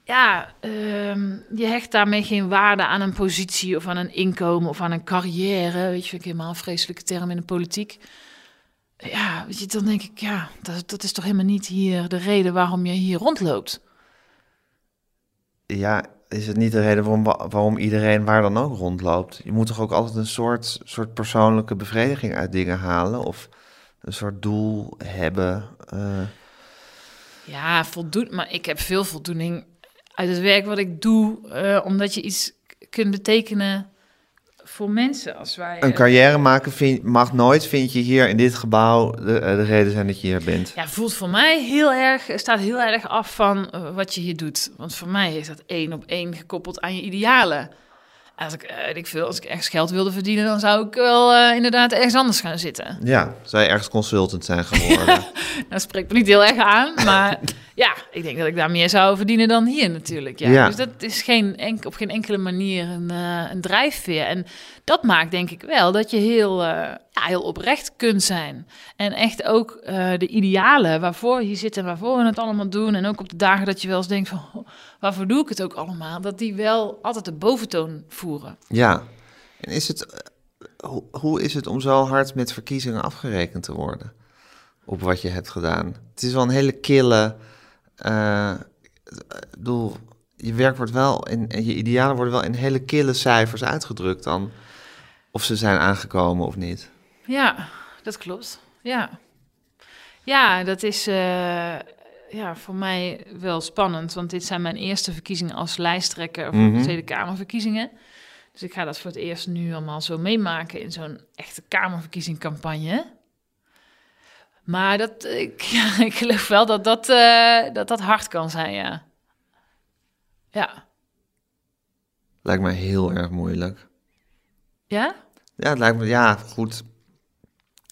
Ja, ehm, je hecht daarmee geen waarde aan een positie of aan een inkomen of aan een carrière. Weet je, vind ik helemaal een vreselijke term in de politiek. Ja, weet je, dan denk ik, ja, dat, dat is toch helemaal niet hier de reden waarom je hier rondloopt. Ja, is het niet de reden waarom, waarom iedereen waar dan ook rondloopt? Je moet toch ook altijd een soort, soort persoonlijke bevrediging uit dingen halen? Of een soort doel hebben? eh. Ja, voldoen. Maar ik heb veel voldoening uit het werk wat ik doe, eh, omdat je iets kunt betekenen voor mensen. Als wij. Een eh, carrière maken vind, mag nooit, vind je hier in dit gebouw, de, eh, de reden zijn dat je hier bent. ja, voelt voor mij heel erg, staat heel erg af van wat je hier doet. Want voor mij is dat één op één gekoppeld aan je idealen. Als ik, ik veel, als ik ergens geld wilde verdienen, dan zou ik wel inderdaad ergens anders gaan zitten. Ja, zou je ergens consultant zijn geworden? Dat <laughs> spreekt me niet heel erg aan, maar <laughs> ja, ik denk dat ik daar meer zou verdienen dan hier natuurlijk. Ja. Ja. Dus dat is geen enk, op geen enkele manier een, eh, een drijfveer. En dat maakt denk ik wel dat je heel, eh, ja, heel oprecht kunt zijn. En echt ook eh, de idealen waarvoor je zit en waarvoor we het allemaal doen. En ook op de dagen dat je wel eens denkt van, "Oh, waarvoor doe ik het ook allemaal? Dat die wel altijd de boventoon voeren. ja. En is het, hoe, hoe is het om zo hard met verkiezingen afgerekend te worden? Op wat je hebt gedaan. Het is wel een hele kille... eh, ik bedoel, je werk wordt wel in, en je idealen worden wel in hele kille cijfers uitgedrukt dan. Of ze zijn aangekomen of niet. Ja, dat klopt. Ja, ja dat is eh, ja, voor mij wel spannend. Want dit zijn mijn eerste verkiezingen als lijsttrekker voor Mhm. de Tweede Kamerverkiezingen. Dus ik ga dat voor het eerst nu allemaal zo meemaken in zo'n echte Kamerverkiezingcampagne. Maar dat, ik, <laughs> ja, ik geloof wel dat dat, eh, dat dat hard kan zijn, ja. Ja. Lijkt me heel erg moeilijk. Ja? Ja, het lijkt me, ja, goed.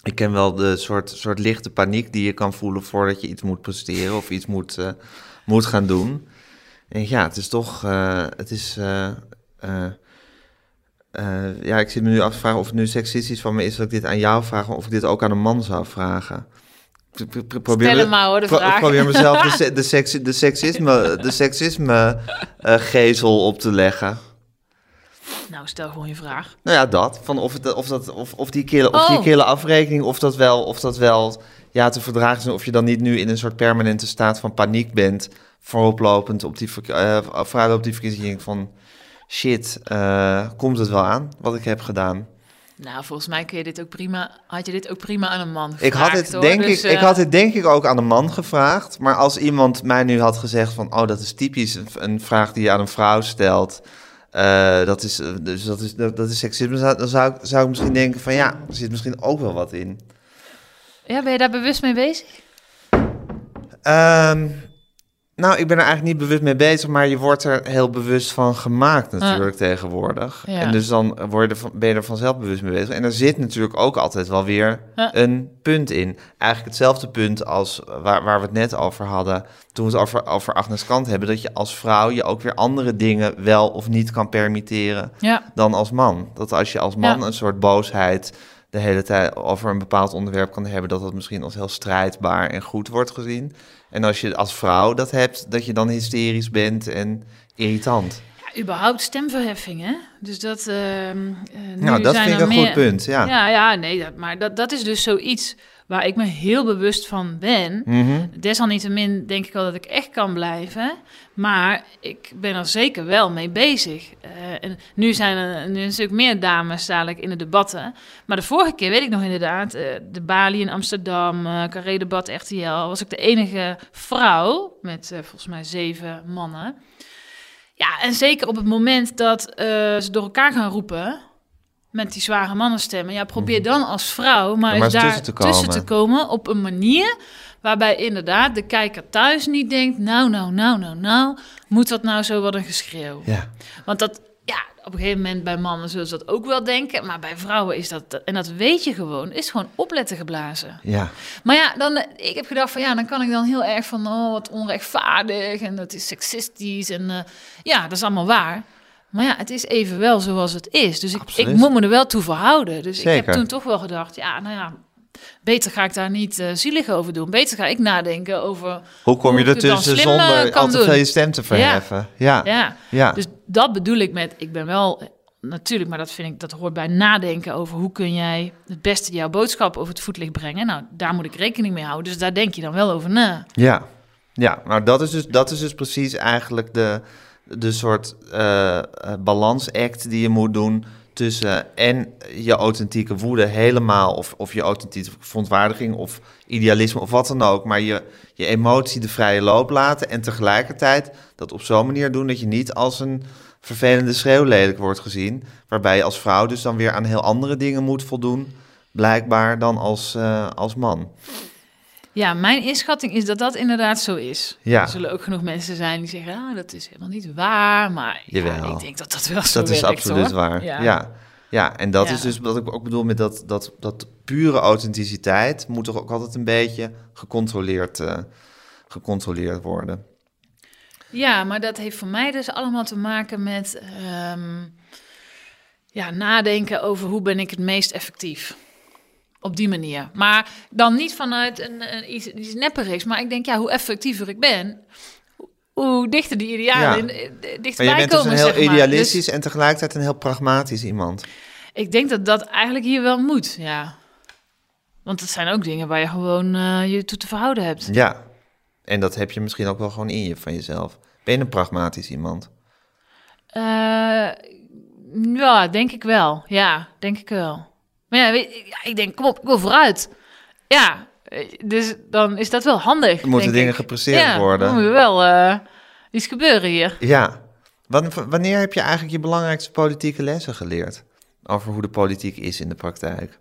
Ik ken wel de soort, soort lichte paniek die je kan voelen voordat je iets moet presteren of iets moet, eh, moet gaan doen. En ja, het is toch, eh, het is, ja, ik zit me nu af te vragen of het nu seksistisch van me is dat ik dit aan jou vraag, of ik dit ook aan een man zou vragen. Probeer Stel me- hem maar hoor, de pro- vraag. probeer mezelf de, <laughs> se- de, seks, de seksisme, de seksisme eh, gezel op te leggen. Nou, stel gewoon je vraag. Nou ja, dat. Van of, het, of, dat, of, of die kille, of die Oh. kille afrekening, of dat wel, of dat wel ja, te verdragen is. Of je dan niet nu in een soort permanente staat van paniek bent. Vooroplopend op die, verk- eh, op die verkiezing van shit, eh, komt het wel aan wat ik heb gedaan? Nou, volgens mij kun je dit ook prima, had je dit ook prima aan een man gevraagd, Ik had, het, hoor. denk Dus, ik, ik eh, had het denk ik ook aan een man gevraagd. Maar als iemand mij nu had gezegd van... oh, dat is typisch een, een vraag die je aan een vrouw stelt... eh, dat, is, eh, dus dat, is, dat, dat is seksisme, zou- dan zou ik, zou ik misschien denken van... ja, er zit misschien ook wel wat in. Ja, ben je daar bewust mee bezig? Ehm, nou, ik ben er eigenlijk niet bewust mee bezig... maar je wordt er heel bewust van gemaakt natuurlijk tegenwoordig. Ja. En dus dan word je er ben je er vanzelf bewust mee bezig. En er zit natuurlijk ook altijd wel weer een punt in. Eigenlijk hetzelfde punt als waar, waar we het net over hadden... toen we het over, over Agnes Kant hebben... dat je als vrouw je ook weer andere dingen wel of niet kan permitteren... Ja. dan als man. Dat als je als man Ja. een soort boosheid de hele tijd over een bepaald onderwerp kan hebben, dat dat misschien als heel strijdbaar en goed wordt gezien. En als je als vrouw dat hebt, dat je dan hysterisch bent en irritant. ja, überhaupt stemverheffing, hè? Dus dat... ehm, eh, nu nou, dat zijn vind ik een meer- goed punt, ja. Ja, ja, nee, dat, maar dat, dat is dus zoiets waar ik me heel bewust van ben. Mhm. Desalniettemin denk ik wel dat ik echt kan blijven. Maar ik ben er zeker wel mee bezig. Eh, en nu zijn er nu een stuk meer dames dadelijk in de debatten. Maar de vorige keer weet ik nog inderdaad, eh, de Bali in Amsterdam, eh Carré-debat RTL, was ik de enige vrouw met volgens mij zeven mannen. Ja, en zeker op het moment dat ze door elkaar gaan roepen met die zware mannenstemmen. Ja, probeer dan als vrouw maar, Mhm. maar eens daar tussen te tussen te komen. op een manier waarbij inderdaad de kijker thuis niet denkt... nou, nou, nou, nou, nou, moet dat nou zo wat een geschreeuw? Ja. Want dat, ja, op een gegeven moment bij mannen zullen ze dat ook wel denken... maar bij vrouwen is dat, en dat weet je gewoon, is gewoon opletten geblazen. ja. Maar ja, dan, ik heb gedacht van ja, dan kan ik dan heel erg van oh, wat onrechtvaardig en dat is seksistisch en eh, ja, dat is allemaal waar. Maar ja, het is even wel zoals het is. Dus ik, ik moet me er wel toe verhouden. Dus ik heb toen toch wel gedacht, ja, nou ja, beter ga ik daar niet eh, zielig over doen. Beter ga ik nadenken over, Hoe kom je Hoe slim, eh, zonder veel je stem te verheffen? Ja. ja. ja. Dus dat bedoel ik met, ik ben wel, natuurlijk, maar dat vind ik, dat hoort bij nadenken over hoe kun jij het beste jouw boodschap over het voetlicht brengen. Nou, daar moet ik rekening mee houden. Dus daar denk je dan wel over na. Ja, ja nou dat is dus, dat is dus precies eigenlijk de, de soort eh, eh, balansact die je moet doen tussen en je authentieke woede helemaal, of, of je authentieke verontwaardiging of idealisme of wat dan ook, maar je, je emotie de vrije loop laten en tegelijkertijd dat op zo'n manier doen dat je niet als een vervelende schreeuw lelijk wordt gezien, waarbij je als vrouw dus dan weer aan heel andere dingen moet voldoen, blijkbaar dan als, eh, als man. Ja, mijn inschatting is dat dat inderdaad zo is. Ja. Er zullen ook genoeg mensen zijn die zeggen, ah, dat is helemaal niet waar. Maar ja, ik denk dat dat wel zo Dat is werkt, absoluut hoor. waar. Ja. Ja. ja. en dat is dus wat ik ook bedoel met dat, dat, dat pure authenticiteit moet toch ook altijd een beetje gecontroleerd, eh, gecontroleerd worden. Ja, maar dat heeft voor mij dus allemaal te maken met ehm, ja, nadenken over hoe ben ik het meest effectief. Op die manier. Maar dan niet vanuit een, een, iets, iets nepperigs. Maar ik denk, ja, hoe effectiever ik ben, hoe- dichter die idealen Ja. in- eh, Maar dichterbij je bent dus een heel zeg maar. idealistisch Dus en tegelijkertijd een heel pragmatisch iemand. ik denk dat dat eigenlijk hier wel moet, ja. Want het zijn ook dingen waar je gewoon eh, je toe te verhouden hebt. Ja, en dat heb je misschien ook wel gewoon in je van jezelf. Ben je een pragmatisch iemand? Eh, ja, denk ik wel. Ja, denk ik wel. Maar ja, weet, ik denk, kom op, ik wil vooruit. Ja, eh, dus dan is dat wel handig. Er moeten dingen ik. gepresteerd ja, worden. dan moet wel eh, iets gebeuren hier. Ja. Wan- Wanneer heb je eigenlijk je belangrijkste politieke lessen geleerd? Over hoe de politiek is in de praktijk.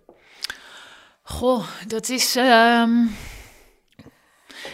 Goh, dat is. ehm,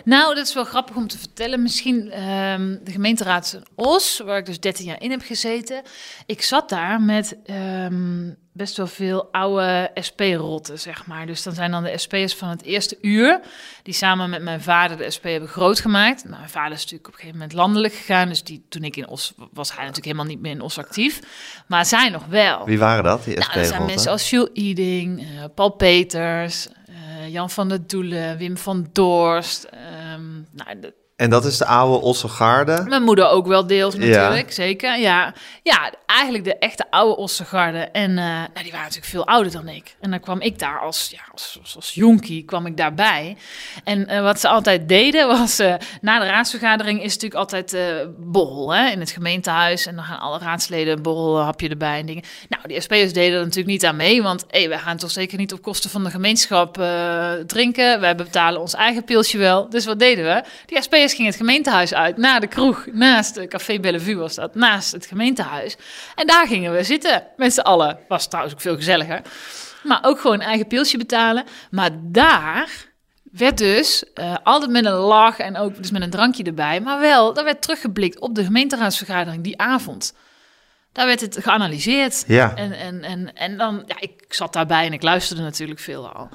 Nou, dat is wel grappig om te vertellen. Misschien ehm, de gemeenteraad Os, waar ik dus 13 jaar in heb gezeten. Ik zat daar met ehm, best wel veel oude SP-rotten, zeg maar. Dus dan zijn dan de SP'ers van het eerste uur, die samen met mijn vader de SP hebben groot gemaakt. Nou, mijn vader is natuurlijk op een gegeven moment landelijk gegaan, dus die, toen ik in Os was, hij natuurlijk helemaal niet meer in Os actief. Maar zij nog wel. Wie waren dat, die Nou, dat zijn mensen als Jules Eding, eh, Paul Peters, eh, Jan van der Doelen, Wim van Doorst. ehm, nou, de- En dat is de oude Ossegaarde. mijn moeder ook wel deels Ja. natuurlijk, zeker. Ja. ja, eigenlijk de echte oude Ossengarde. En eh, nou, die waren natuurlijk veel ouder dan ik. En dan kwam ik daar als, ja, als, als, als jonkie, kwam ik daarbij. En eh, wat ze altijd deden was, eh, na de raadsvergadering is natuurlijk altijd borrel hè, in het gemeentehuis. En dan gaan alle raadsleden een borrelhapje erbij en dingen. Nou, die SP'ers deden er natuurlijk niet aan mee, want hey, wij gaan toch zeker niet op kosten van de gemeenschap drinken. Wij betalen ons eigen pilsje wel. Dus wat deden we? Die SP'ers gingen het gemeentehuis uit, naar de kroeg, naast de Café Bellevue was dat, naast het gemeentehuis. En daar gingen we zitten, met z'n allen. Was trouwens ook veel gezelliger. Maar ook gewoon eigen pilsje betalen. Maar daar werd dus eh, altijd met een lach en ook dus met een drankje erbij. Maar wel, daar werd teruggeblikt op de gemeenteraadsvergadering die avond. Daar werd het geanalyseerd. Ja. En, en, en, en dan, ja, ik zat daarbij en ik luisterde natuurlijk veel al.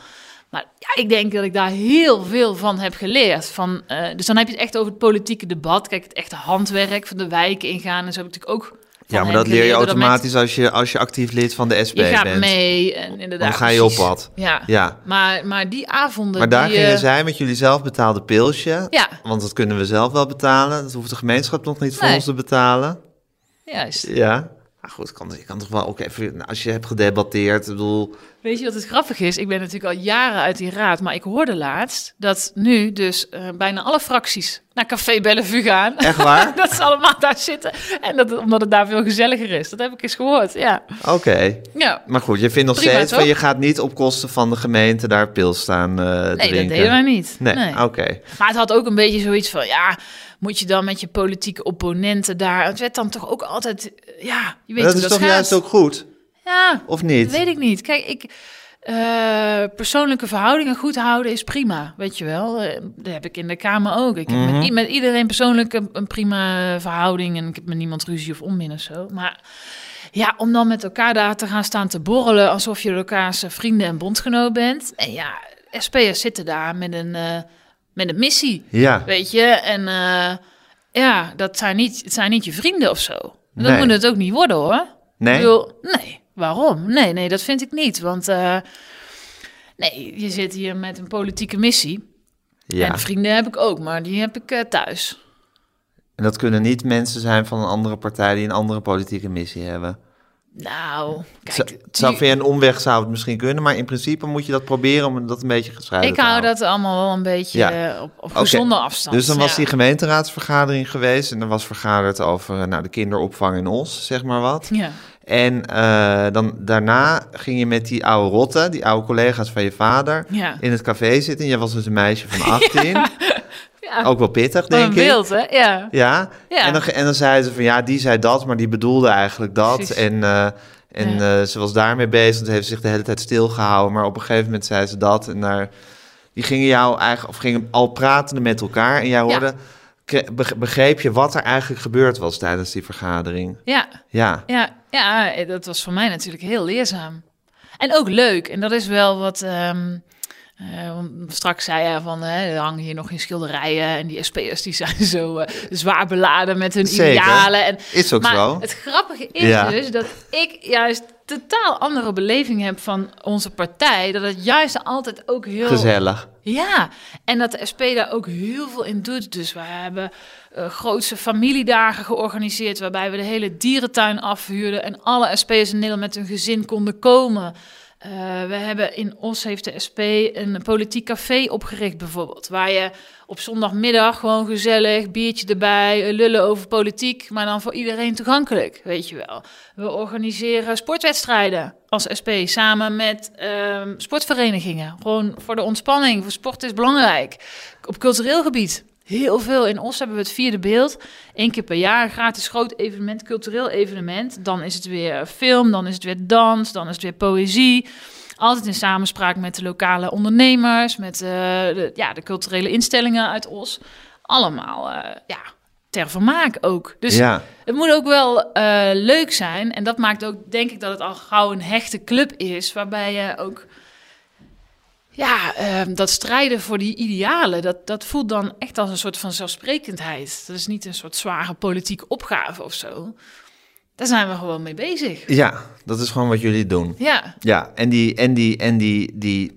Maar ja, ik denk dat ik daar heel veel van heb geleerd. Van, eh, dus dan heb je het echt over het politieke debat. Kijk, het echte handwerk van de wijken ingaan. En zo heb ik natuurlijk ook. Ja, maar dat leer je automatisch als je, als je actief lid van de SP mensen- Je gaat bent. mee en inderdaad. Dan ga je op pad. Ja. Ja. Maar, maar die avonden. Maar daar die, gingen eh, zij met jullie zelf betaalde pilsje. Ja, Want dat kunnen we zelf wel betalen. Dat hoeft de gemeenschap nog niet voor Nee. ons te betalen. juist. Ja. Goed, kan, je kan toch wel ook even... nou, Als je hebt gedebatteerd, ik bedoel... Weet je wat het grappig is? Ik ben natuurlijk al jaren uit die raad, maar ik hoorde laatst dat nu dus eh, bijna alle fracties naar Café Bellevue gaan. Echt waar? <laughs> dat ze allemaal daar zitten. En dat, omdat het daar veel gezelliger is. Dat heb ik eens gehoord, ja. Oké. Ja, Maar goed, je vindt nog Prima, steeds van je gaat niet op kosten van de gemeente daar pils staan eh nee, drinken. dat deden wij niet. Nee, Nee. oké. Maar het had ook een beetje zoiets van, ja, moet je dan met je politieke opponenten daar... Het werd dan toch ook altijd, ja, je weet Dat hoe is dat toch gaat. juist ook goed, Ja, of niet? Dat weet ik niet. Kijk, ik, eh, persoonlijke verhoudingen goed houden is prima, weet je wel. Eh, dat heb ik in de Kamer ook. Ik heb Mhm. met, iedereen persoonlijk een, een prima verhouding... en ik heb met niemand ruzie of onmin of zo. Maar ja, om dan met elkaar daar te gaan staan te borrelen... alsof je elkaars eh, vrienden en bondgenoot bent. En ja, SP'ers zitten daar met een, met een missie, Ja, weet je. En eh, ja, dat zijn niet, het zijn niet je vrienden of zo. Dat Nee. moet het ook niet worden, hoor. nee? Ik bedoel, nee, waarom? Nee, nee, dat vind ik niet. Want eh, nee, je zit hier met een politieke missie. Ja. En vrienden heb ik ook, maar die heb ik eh, thuis. En dat kunnen niet mensen zijn van een andere partij die een andere politieke missie hebben. Nou, kijk, het zou via een omweg zou het misschien kunnen, maar in principe moet je dat proberen om dat een beetje gescheiden ik te hou houden. dat allemaal wel een beetje Ja. op, op gezonde afstand. Dus dan was die gemeenteraadsvergadering geweest en er was vergaderd over eh, nou, de kinderopvang in Os, zeg maar wat. Ja, En eh, dan, daarna ging je met die oude rotten, die oude collega's van je vader, ja. in het café zitten. Jij was dus een meisje van <laughs> 18. Ja. Ook wel pittig, Wat een denk ik. beeld, hè? Ja. Ja. Ja. En, dan, en dan zei ze van ja, die zei dat, maar die bedoelde eigenlijk dat. Precies. En, eh, en Ja. eh, ze was daarmee bezig. Ze heeft zich de hele tijd stilgehouden. Maar op een gegeven moment zei ze dat. En daar, die gingen jou eigenlijk, of gingen al pratende met elkaar. En jij hoorde, begreep je wat er eigenlijk gebeurd was tijdens die vergadering? Ja, Ja. ja, ja, eh, dat was voor mij natuurlijk heel leerzaam. En ook leuk. En dat is wel wat... ehm, eh, straks zei hij van, hè, er hangen hier nog geen schilderijen... en die SP'ers die zijn zo eh, zwaar beladen met hun Zeker. idealen. En, Is ook maar zo. het grappige is Ja. dus dat ik juist totaal andere beleving heb van onze partij. Dat het juist altijd ook heel... Gezellig. Ja, en dat de SP daar ook heel veel in doet. Dus we hebben eh grootse familiedagen georganiseerd... waarbij we de hele dierentuin afhuurden... en alle SP'ers in Nederland met hun gezin konden komen... Eh, we hebben in Os heeft de SP een politiek café opgericht bijvoorbeeld. Waar je op zondagmiddag gewoon gezellig, biertje erbij, lullen over politiek. Maar dan voor iedereen toegankelijk, weet je wel. We organiseren sportwedstrijden als SP samen met ehm, sportverenigingen. Gewoon voor de ontspanning, voor sport is belangrijk. Op cultureel gebied. Heel veel. In Os hebben we het vierde beeld. Eén keer per jaar een gratis groot evenement, cultureel evenement. Dan is het weer film, dan is het weer dans, dan is het weer poëzie. Altijd in samenspraak met de lokale ondernemers, met eh, de, ja, de culturele instellingen uit Os. Allemaal eh, ja, ter vermaak ook. Dus ja. het moet ook wel eh, leuk zijn. En dat maakt ook, denk ik, dat het al gauw een hechte club is. Waarbij je ook, ja, ehm, dat strijden voor die idealen, dat, dat voelt dan echt als een soort van zelfsprekendheid. Dat is niet een soort zware politieke opgave of zo. Daar zijn we gewoon mee bezig. ja, dat is gewoon wat jullie doen. Ja, Ja, en die, en die, en die, die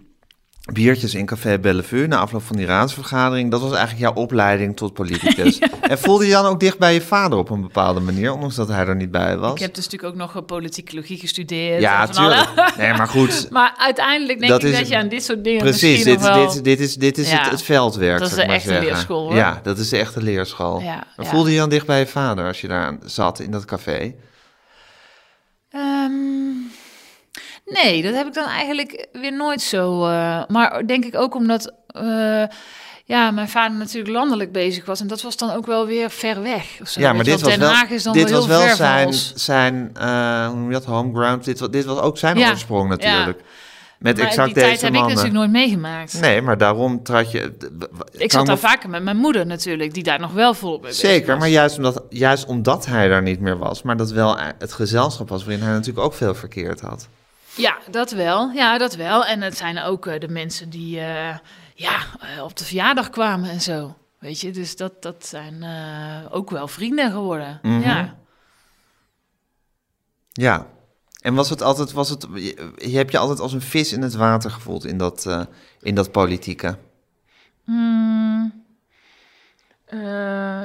biertjes in Café Bellevue na afloop van die raadsvergadering, dat was eigenlijk jouw opleiding tot politicus. <laughs> En voelde je dan ook dicht bij je vader op een bepaalde manier, ondanks dat hij er niet bij was? ik heb dus natuurlijk ook nog eh, politicologie gestudeerd. ja, tuurlijk. <laughs> Nee, maar goed. <laughs> Maar uiteindelijk denk Dat ik is- dat je aan dit soort dingen Precies, misschien dit, wel... dit, dit is, dit is Ja, het, het veldwerk. dat is de echte zeggen. leerschool, hoor. Ja, dat is de echte leerschool. Ja, Maar ja. voelde je dan dicht bij je vader als je daar zat in dat café? Ehm, nee, dat heb ik dan eigenlijk weer nooit zo. eh, maar denk ik ook omdat eh, ja, mijn vader natuurlijk landelijk bezig was. En dat was dan ook wel weer ver weg. Zo. Ja, maar dit was Den wel, Haag is dan dit wel was wel zijn, zijn eh, hoe noem je dat, homeground. Dit, dit was ook zijn Ja, oorsprong ja. natuurlijk. Met Maar exact die tijd deze heb ik natuurlijk nooit meegemaakt. Nee, maar daarom trad je... ik zat daar vaker met mijn moeder natuurlijk, die daar nog wel volop mee bezig Zeker, was. maar juist omdat, juist omdat hij daar niet meer was, maar dat wel het gezelschap was waarin hij natuurlijk ook veel verkeerd had. Ja, dat wel. Ja, dat wel. En het zijn ook eh, de mensen die eh, ja, eh, op de verjaardag kwamen en zo. Weet je, dus dat, dat zijn ook wel vrienden geworden. Mhm. Ja. Ja. En was het altijd, was het, je, hebt je altijd als een vis in het water gevoeld in dat, in dat politieke? Eh,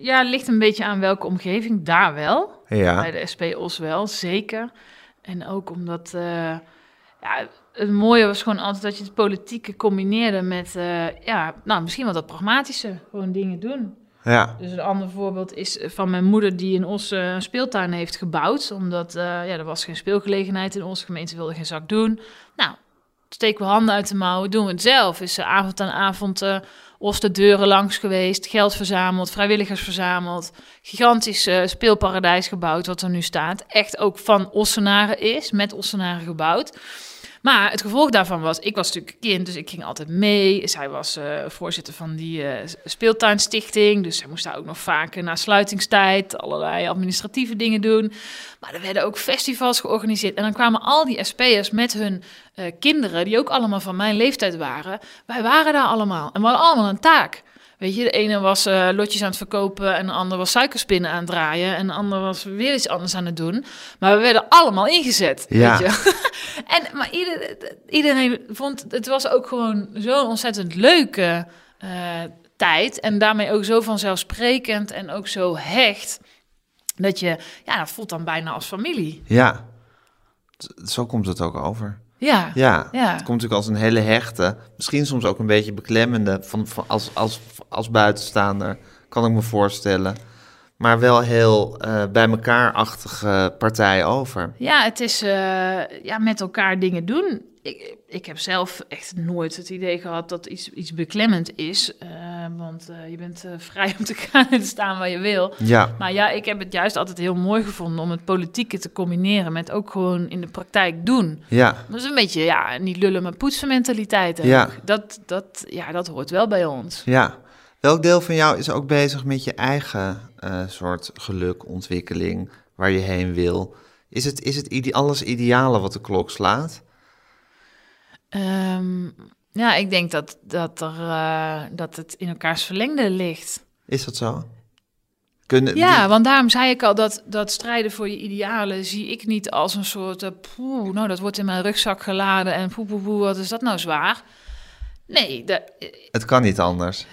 ja, het ligt een beetje aan welke omgeving. Daar wel. Ja. Bij de SP Os wel, zeker. En ook omdat... eh, ja, het mooie was gewoon altijd dat je het politieke combineerde met... eh, ja, nou, misschien wel dat pragmatische. Gewoon dingen doen. Ja. Dus een ander voorbeeld is van mijn moeder die in Os eh, een speeltuin heeft gebouwd. Omdat ja, er was geen speelgelegenheid in Os. De gemeente wilde geen zak doen. Nou, steken we handen uit de mouwen, doen we het zelf. Is eh, avond aan avond Os de deuren langs geweest. Geld verzameld, vrijwilligers verzameld. Gigantisch eh, speelparadijs gebouwd wat er nu staat. Echt ook van Ossenaren is, met Ossenaren gebouwd. Maar het gevolg daarvan was, ik was natuurlijk kind, dus ik ging altijd mee. Zij was eh, voorzitter van die eh, speeltuinstichting, dus zij moest daar ook nog vaak eh, na sluitingstijd allerlei administratieve dingen doen. Maar er werden ook festivals georganiseerd en dan kwamen al die SP'ers met hun eh, kinderen, die ook allemaal van mijn leeftijd waren. Wij waren daar allemaal en we hadden allemaal een taak. Weet je, de ene was eh, lotjes aan het verkopen en de ander was suikerspinnen aan het draaien en de ander was weer iets anders aan het doen. Maar we werden allemaal ingezet. Ja. Weet je? <laughs> en, maar ieder, iedereen vond, het was ook gewoon zo'n ontzettend leuke eh, tijd en daarmee ook zo vanzelfsprekend en ook zo hecht. Dat je, ja, dat voelt dan bijna als familie. Ja. Zo komt het ook over. Ja, Ja. Ja. Het komt natuurlijk als een hele hechte, misschien soms ook een beetje beklemmende, van, van als, als, als buitenstaander, kan ik me voorstellen. Maar wel heel eh, bij elkaar-achtige partij over. Ja, het is eh, ja, met elkaar dingen doen. Ik, ik heb zelf echt nooit het idee gehad dat iets, iets beklemmend is. eh, want je bent vrij om te <laughs> gaan en te staan waar je wil. Ja. Maar ja, ik heb het juist altijd heel mooi gevonden om het politieke te combineren met ook gewoon in de praktijk doen. Ja. Dat is een beetje, ja, niet lullen, maar poetsen mentaliteit. Ja. Dat, dat, ja, dat hoort wel bij ons. Ja. Welk deel van jou is ook bezig met je eigen eh, soort geluk, ontwikkeling, waar je heen wil? Is het, is het ide alles ideale wat de klok slaat? Ehm, ja, ik denk dat, dat, er, eh, dat het in elkaars verlengde ligt. Is dat zo? Kunnen, Ja, want daarom zei ik al dat, dat strijden voor je idealen zie ik niet als een soort, eh, poeh, nou dat wordt in mijn rugzak geladen en poe, poe, poe, wat is dat nou zwaar? Nee, dat, Het kan niet anders.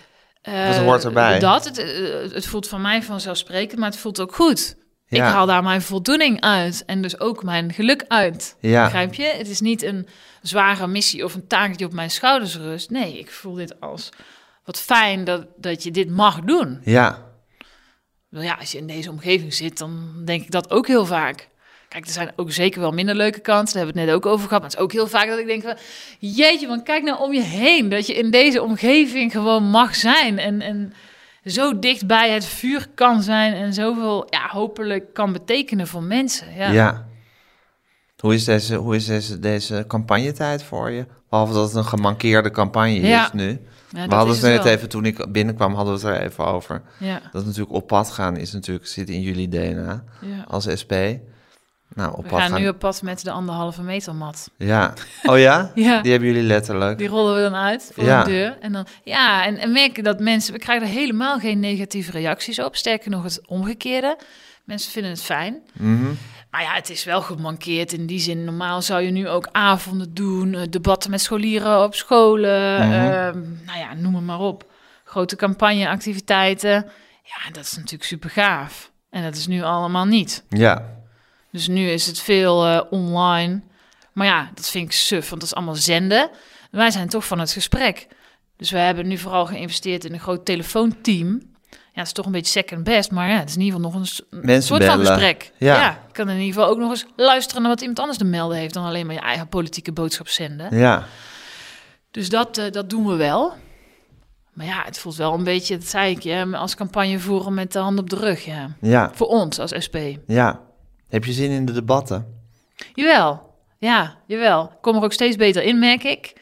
Eh, Dat hoort erbij. Dat, het, eh, het voelt van mij vanzelfsprekend, maar het voelt ook goed. Ja. Ik haal daar mijn voldoening uit en dus ook mijn geluk uit. Ja. Begrijp je? Het is niet een zware missie of een taak die op mijn schouders rust. Nee, ik voel dit als wat fijn dat, dat je dit mag doen. Ja. Nou ja, als je in deze omgeving zit, dan denk ik dat ook heel vaak. Kijk, er zijn ook zeker wel minder leuke kanten. Daar hebben we het net ook over gehad. Maar het is ook heel vaak dat ik denk van... Jeetje, man, kijk nou om je heen. Dat je in deze omgeving gewoon mag zijn. En, en zo dicht bij het vuur kan zijn. En zoveel, ja, hopelijk kan betekenen voor mensen. Ja. Ja. Hoe is deze, hoe is deze, deze campagnetijd voor je? Behalve dat het een gemankeerde campagne Ja. is nu. Ja, we hadden het net even, toen ik binnenkwam, hadden we het er even over. Ja, Dat natuurlijk op pad gaan is natuurlijk, zit in jullie DNA ja. als SP. Nou, op We pad gaan gaan. nu op pad met de anderhalve meter mat. Ja. Oh ja? <laughs> Ja. Die hebben jullie letterlijk. Die rollen we dan uit voor Ja. de deur. En dan, ja, en, en merken dat mensen, we krijgen er helemaal geen negatieve reacties op. Sterker nog, het omgekeerde. Mensen vinden het fijn. Mhm. Maar ja, het is wel gemankeerd in die zin. Normaal zou je nu ook avonden doen, eh, debatten met scholieren op scholen. Mhm. ehm, nou ja, noem het maar op. Grote campagneactiviteiten. Ja, dat is natuurlijk super gaaf. En dat is nu allemaal niet. Ja. Dus nu is het veel eh, online. Maar ja, dat vind ik suf, want dat is allemaal zenden. Wij zijn toch van het gesprek. Dus we hebben nu vooral geïnvesteerd in een groot telefoonteam. Ja, het is toch een beetje second best, maar ja, het is in ieder geval nog een, Mensen soort van gesprek. Ja. je kan in ieder geval ook nog eens luisteren naar wat iemand anders te melden heeft... dan alleen maar je eigen politieke boodschap zenden. Ja. Dus dat, eh, dat doen we wel. Maar ja, het voelt wel een beetje, dat zei ik als campagne voeren met de hand op de rug. Ja. Ja. Voor ons als SP. Ja. Heb je zin in de debatten? Jawel, ja, jawel. Ik kom er ook steeds beter in, merk ik.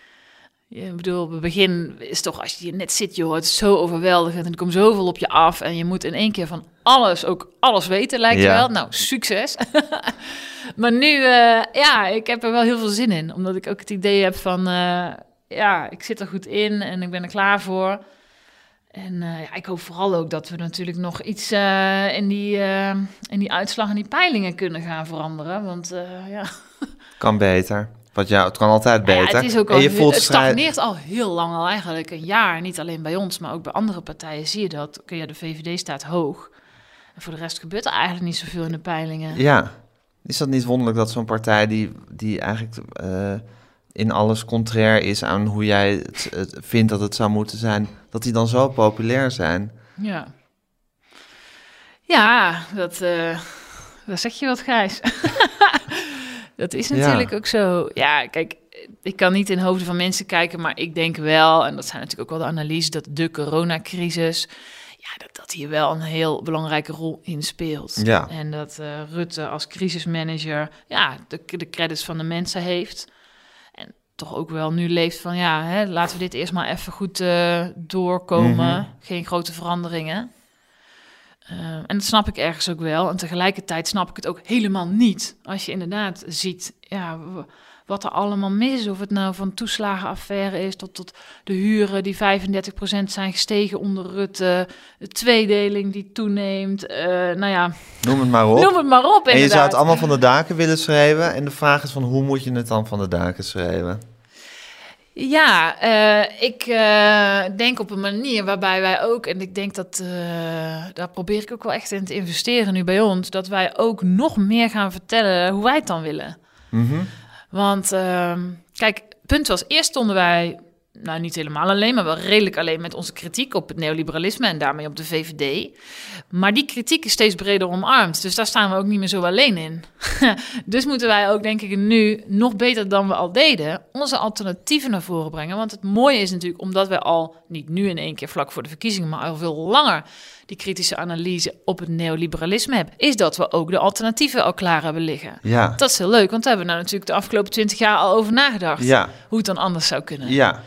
Ik bedoel, op het begin is toch, als je hier net zit, het is zo overweldigend en er komt zoveel op je af en je moet in één keer van alles, ook alles weten, lijkt Ja. je wel. Nou, succes. <laughs> maar nu, eh, ja, ik heb er wel heel veel zin in, omdat ik ook het idee heb van, eh, ja, ik zit er goed in en ik ben er klaar voor. En eh, ja, ik hoop vooral ook dat we natuurlijk nog iets eh, in, die, eh, in die uitslag en die peilingen kunnen gaan veranderen. Want ja, Kan beter. Want ja, het kan altijd Nou beter. Ja, het is ook al, en je voelt het stagneert al heel lang al eigenlijk, een jaar. Niet alleen bij ons, maar ook bij andere partijen zie je dat. Oké, ja, de VVD staat hoog. En voor de rest gebeurt er eigenlijk niet zoveel in de peilingen. Ja. Is dat niet wonderlijk dat zo'n partij die, die eigenlijk in alles contrair is aan hoe jij het, het vindt dat het zou moeten zijn, dat die dan zo populair zijn? Ja, ja dat, eh dat zeg je wat, Gijs. <laughs> dat is Ja. natuurlijk ook zo. Ja, kijk, ik kan niet in de hoofden van mensen kijken, maar ik denk wel, en dat zijn natuurlijk ook wel de analyses, dat de coronacrisis, ja, dat, dat hier wel een heel belangrijke rol in speelt. Ja. En dat eh, Rutte als crisismanager, ja, de, de credits van de mensen heeft. Toch ook wel nu leeft van, ja, hè, laten we dit eerst maar even goed eh, doorkomen. Mhm. Geen grote veranderingen. Eh, en dat snap ik ergens ook wel. En tegelijkertijd snap ik het ook helemaal niet. Als je inderdaad ziet ja, wat er allemaal mis is. Of het nou van toeslagenaffaire is tot, tot de huren die 35% zijn gestegen onder Rutte. De tweedeling die toeneemt. eh, nou ja, Noem het maar op. noem het maar op en je zou inderdaad. het allemaal van de daken willen schreeuwen. En de vraag is van hoe moet je het dan van de daken schreeuwen? Ja, eh, ik eh, denk op een manier waarbij wij ook, en ik denk dat eh, daar probeer ik ook wel echt in te investeren nu bij ons, dat wij ook nog meer gaan vertellen hoe wij het dan willen. Mhm. Want ehm, kijk, het punt was, eerst stonden wij, nou niet helemaal alleen, maar wel redelijk alleen met onze kritiek op het neoliberalisme en daarmee op de VVD. Maar die kritiek is steeds breder omarmd, dus daar staan we ook niet meer zo alleen in. <laughs> dus moeten wij ook, denk ik, nu nog beter dan we al deden, onze alternatieven naar voren brengen. Want het mooie is natuurlijk, omdat wij al, niet nu in één keer vlak voor de verkiezingen, maar al veel langer die kritische analyse op het neoliberalisme hebben, is dat we ook de alternatieven al klaar hebben liggen. Ja. Dat is heel leuk, want daar hebben we nou natuurlijk de afgelopen twintig jaar al over nagedacht. Ja. Hoe het dan anders zou kunnen. Ja.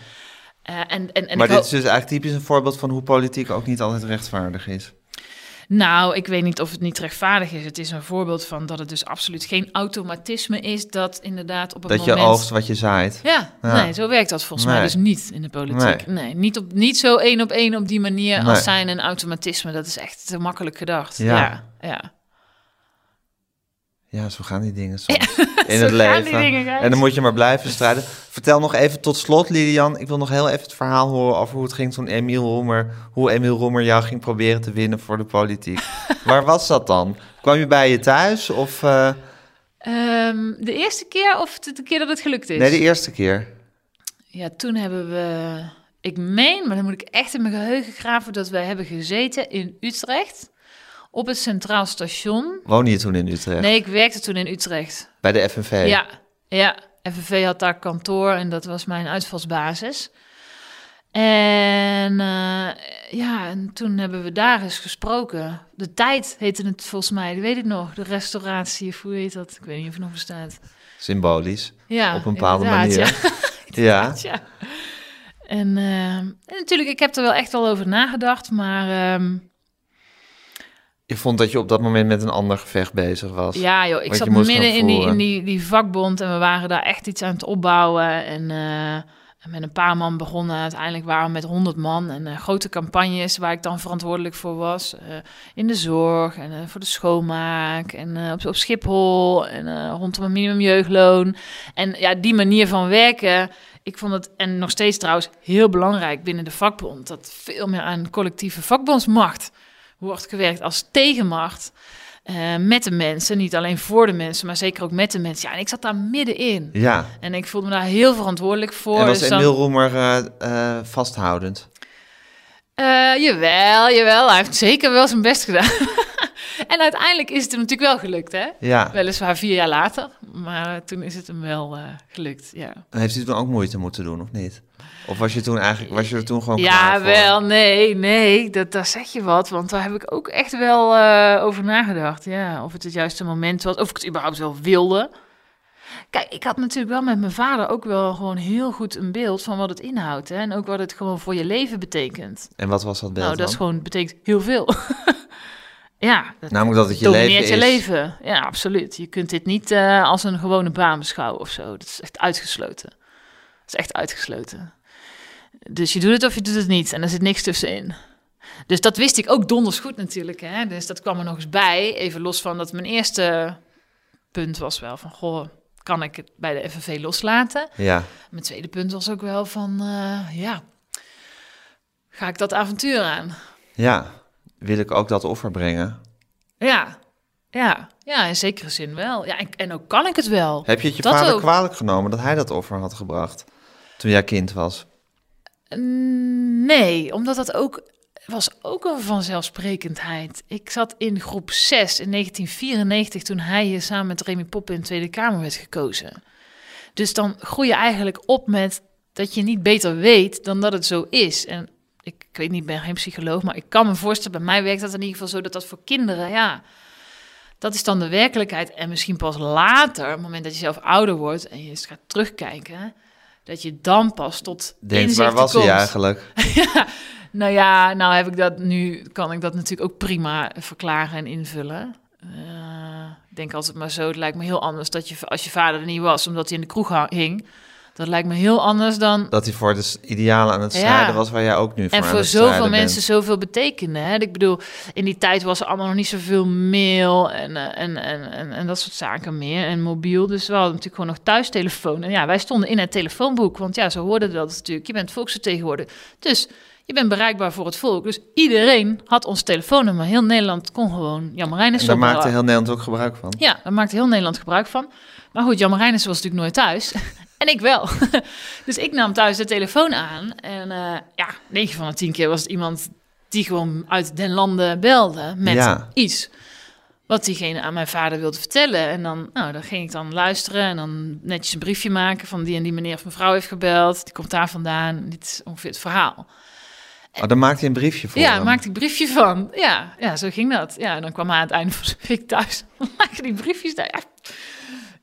Eh, en, en, en maar dit is dus eigenlijk typisch een voorbeeld van hoe politiek ook niet altijd rechtvaardig is. Nou, ik weet niet of het niet rechtvaardig is. Het is een voorbeeld van dat het dus absoluut geen automatisme is dat inderdaad op een Dat je moment... oogst wat je zaait. Ja, Ja. nee, zo werkt dat volgens Nee. mij dus niet in de politiek. Nee, niet, op, niet zo één op één op die manier als zijn een automatisme. Dat is echt te makkelijk gedacht. Ja. Ja, ja. Ja, zo gaan die dingen soms <laughs> in het leven. dingen, en dan moet je maar blijven strijden. Vertel nog even tot slot, Lilian. Ik wil nog heel even het verhaal horen over hoe het ging toen Emiel Roemer... hoe Emiel Roemer jou ging proberen te winnen voor de politiek. <laughs> Waar was dat dan? Kwam je bij je thuis of... eh, Ehm, de eerste keer of de, de keer dat het gelukt is? Nee, de eerste keer. Ja, toen hebben we... Ik meen, maar dan moet ik echt in mijn geheugen graven... dat wij hebben gezeten in Utrecht... op het Centraal Station. Woon je toen in Utrecht? Nee, ik werkte toen in Utrecht. Bij de FNV? Ja, ja. FNV had daar kantoor en dat was mijn uitvalsbasis. En eh, ja, en toen hebben we daar eens gesproken. De tijd heette het volgens mij, dat weet ik nog. De restauratie, of hoe heet dat? Ik weet niet of het nog bestaat. Symbolisch. Ja, op een bepaalde manier. Ja. <laughs> Ja. <laughs> ja. En, eh, en natuurlijk, ik heb er wel echt wel over nagedacht, maar ehm, Je vond dat je op dat moment met een ander gevecht bezig was. ja joh, ik zat midden in, die, in die, die vakbond en we waren daar echt iets aan het opbouwen. En eh, met een paar man begonnen, uiteindelijk waren we met honderd man. En eh, grote campagnes waar ik dan verantwoordelijk voor was. eh, in de zorg en voor de schoonmaak en op, op Schiphol en rondom een minimumjeugdloon. En ja, die manier van werken, ik vond het, en nog steeds trouwens, heel belangrijk binnen de vakbond. Dat veel meer aan collectieve vakbondsmacht wordt gewerkt als tegenmacht. eh, met de mensen, niet alleen voor de mensen, maar zeker ook met de mensen. Ja, en ik zat daar middenin. Ja. En ik voelde me daar heel verantwoordelijk voor. En was Dus dan- Emiel Roemer eh, eh, vasthoudend? Jawel, jawel. Hij heeft zeker wel zijn best gedaan. <laughs> en uiteindelijk is het hem natuurlijk wel gelukt, hè? Ja. Weliswaar vier jaar later, maar toen is het hem wel eh, gelukt, ja. En Heeft hij toen ook moeite moeten doen, of niet? Of was je toen eigenlijk, was je er toen gewoon Ja, wel, nee, nee, dat, daar zeg je wat. Want daar heb ik ook echt wel eh, over nagedacht. Ja, of het het juiste moment was, of ik het überhaupt wel wilde. Kijk, ik had natuurlijk wel met mijn vader ook wel gewoon heel goed een beeld van wat het inhoudt. Hè? En ook wat het gewoon voor je leven betekent. En wat was dat beeld nou, dat is gewoon, betekent heel veel. <laughs> ja, dat Namelijk dat het je leven je is. leven. Ja, absoluut. Je kunt dit niet eh, als een gewone baan beschouwen of zo. Dat is echt uitgesloten. Dat is echt uitgesloten. Dus je doet het of je doet het niet. En er zit niks tussenin. Dus dat wist ik ook donders goed natuurlijk. Hè? Dus dat kwam er nog eens bij. Even los van dat mijn eerste punt was wel van... Goh, kan ik het bij de FNV loslaten? Ja. Mijn tweede punt was ook wel van... eh, ja, ga ik dat avontuur aan? ja. Wil ik ook dat offer brengen? Ja, ja, ja, in zekere zin wel. Ja, en, en ook kan ik het wel. Heb je het je Dat vader ook. kwalijk genomen dat hij dat offer had gebracht? Toen jij kind was? Mm, Nee, omdat dat ook was ook een vanzelfsprekendheid. Ik zat in groep 6 in 1994 toen hij hier samen met Remy Poppen in de Tweede Kamer werd gekozen. Dus dan groei je eigenlijk op met dat je niet beter weet dan dat het zo is. En ik, ik weet niet, ik ben geen psycholoog, maar ik kan me voorstellen, bij mij werkt dat in ieder geval zo dat dat voor kinderen, ja, dat is dan de werkelijkheid. En misschien pas later, op het moment dat je zelf ouder wordt en je eens gaat terugkijken, dat je dan pas tot Denkt, inzichten waar was hij komt. eigenlijk? <laughs> ja, nou ja, nou heb ik dat nu, kan ik dat natuurlijk ook prima verklaren en invullen. Eh, ik denk altijd maar zo, het lijkt me heel anders dat je, als je vader er niet was, omdat hij in de kroeg hing. Dat lijkt me heel anders dan... Dat hij voor de idealen aan het Ja. strijden was waar jij ook nu voor En aan voor het zoveel mensen bent. zoveel betekende. Hè? Ik bedoel, in die tijd was er allemaal nog niet zoveel mail en, eh, en, en, en, en dat soort zaken meer. En mobiel. Dus we hadden natuurlijk gewoon nog thuistelefoon. En ja, wij stonden in het telefoonboek. Want ja, zo hoorden dat natuurlijk. Je bent volksvertegenwoordiger. Dus je bent bereikbaar voor het volk. Dus iedereen had ons telefoonnummer. Heel Nederland kon gewoon Jan Marijnissen En daar maakte heel Nederland ook gebruik van. Ja, daar maakte heel Nederland gebruik van. Maar goed, Jan was natuurlijk nooit thuis. En ik wel. <laughs> dus ik nam thuis de telefoon aan. En eh, ja, 9 van de 10 keer was het iemand die gewoon uit den landen belde met Ja. iets. Wat diegene aan mijn vader wilde vertellen. En dan, nou, dan ging ik dan luisteren en dan netjes een briefje maken van die en die meneer of mevrouw heeft gebeld. Die komt daar vandaan. Dit is ongeveer het verhaal. Oh, daar maakte hij een briefje voor Ja, hem. maakte ik een briefje van. Ja, ja, zo ging dat. Ja, en dan kwam hij aan het einde van zijn week thuis. <laughs> Dan maakte die briefjes daar. Ja,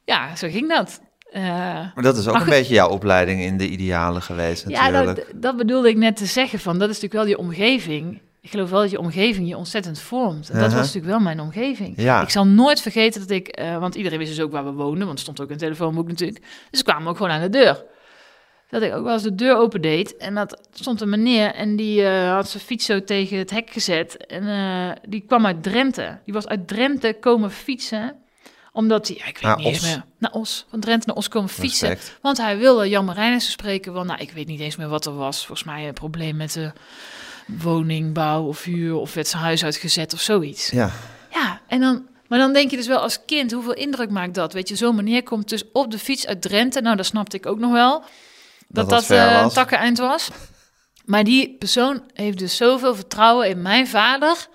ja zo ging dat. Eh, Maar dat is ook een goed. beetje jouw opleiding in de idealen geweest ja, natuurlijk. dat, dat bedoelde ik net te zeggen. Van, dat is natuurlijk wel je omgeving. Ik geloof wel dat je omgeving je ontzettend vormt. En dat Uh-huh. was natuurlijk wel mijn omgeving. Ja. Ik zal nooit vergeten dat ik... eh, want iedereen wist dus ook waar we woonden. Want er stond ook een telefoonboek natuurlijk. Dus ze kwamen ook gewoon aan de deur. Dat ik ook wel eens de deur opendeed. En dat stond een meneer en die eh, had zijn fiets zo tegen het hek gezet. En die kwam uit Drenthe. Die was uit Drenthe komen fietsen. Omdat hij, ja, ik weet Naar niet eens meer, naar Os. Van Drenthe naar Os komen fietsen. Respect. Want hij wilde Jan Marijnissen spreken. Want nou, ik weet niet eens meer wat er was. Volgens mij een probleem met de woningbouw of huur. Of werd zijn huis uitgezet of zoiets. Ja, Ja, en dan, maar dan denk je dus wel als kind, hoeveel indruk maakt dat? Weet je, zo'n meneer komt dus op de fiets uit Drenthe. Nou, dat snapte ik ook nog wel. Dat dat dat, ver eh, een was. takkeneind was. Maar die persoon heeft dus zoveel vertrouwen in mijn vader...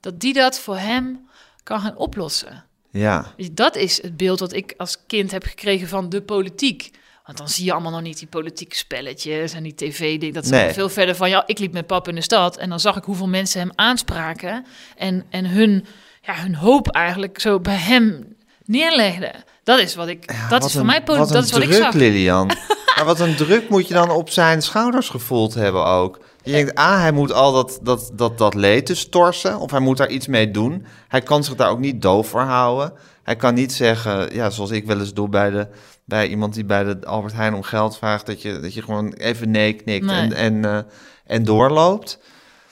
dat die dat voor hem kan gaan oplossen. Ja. Je, Dat is het beeld wat ik als kind heb gekregen van de politiek. Want dan zie je allemaal nog niet die politieke spelletjes en die tv-ding. Dat is Nee. veel verder van, ja, ik liep met pap in de stad... en dan zag ik hoeveel mensen hem aanspraken... en, en hun, ja, hun hoop eigenlijk zo bij hem neerlegde. Dat is wat ik. dat Wat is voor een- mij dat is wat ik druk, zag. Lilian. <laughs> maar wat een druk moet je dan op zijn schouders gevoeld hebben ook. Je denkt, ah, hij moet al dat, dat, dat, dat leed dus torsen. Of hij moet daar iets mee doen. Hij kan zich daar ook niet doof voor houden. Hij kan niet zeggen, ja, zoals ik wel eens doe bij, de, bij iemand die bij de Albert Heijn om geld vraagt. Dat je, dat je gewoon even nee knikt Nee. en, en, eh, en doorloopt.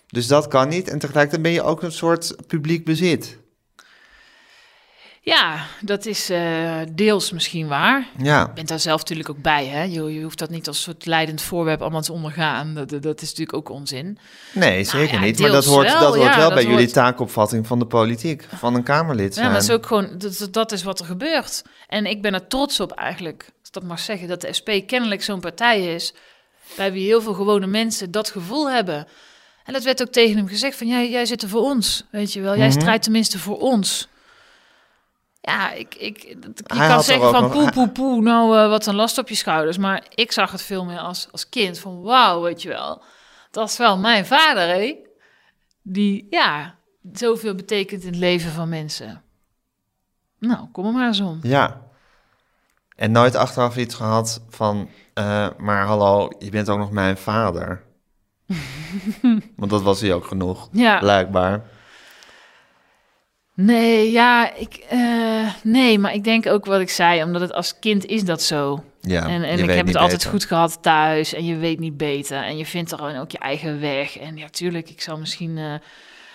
Dus dat kan niet. En tegelijkertijd ben je ook een soort publiek bezit. Ja, dat is eh, deels misschien waar. Ja, Je bent daar zelf natuurlijk ook bij, hè? Je, je hoeft dat niet als soort leidend voorwerp allemaal te ondergaan. Dat, dat, is natuurlijk ook onzin. nee, zeker ja, niet. Maar dat hoort, wel, dat hoort ja, wel dat bij jullie taakopvatting van de politiek. Van een Kamerlid Ja, zijn. dat is ook gewoon, dat, dat is wat er gebeurt. En ik ben er trots op eigenlijk, als dat mag zeggen, dat de SP kennelijk zo'n partij is bij wie heel veel gewone mensen dat gevoel hebben. En dat werd ook tegen hem gezegd van, jij, jij zit er voor ons, weet je wel. Jij Mhm. strijdt tenminste voor ons. Ja, ik, ik, je Hij kan zeggen van poe, poe, poe, nou eh, wat een last op je schouders. Maar ik zag het veel meer als, als kind van wauw, weet je wel. Dat is wel mijn vader, hé. Die, ja, zoveel betekent in het leven van mensen. Nou, kom er maar eens om. Ja. En nooit achteraf iets gehad van... eh, maar hallo, je bent ook nog mijn vader. <laughs> Want dat was hij ook genoeg, Ja, blijkbaar. Nee, ja, ik, eh, nee, maar ik denk ook wat ik zei, omdat het als kind is dat zo. Ja, en en ik heb het altijd goed gehad thuis en je weet niet beter. En je vindt er gewoon ook je eigen weg. En ja, tuurlijk, ik zal misschien... eh,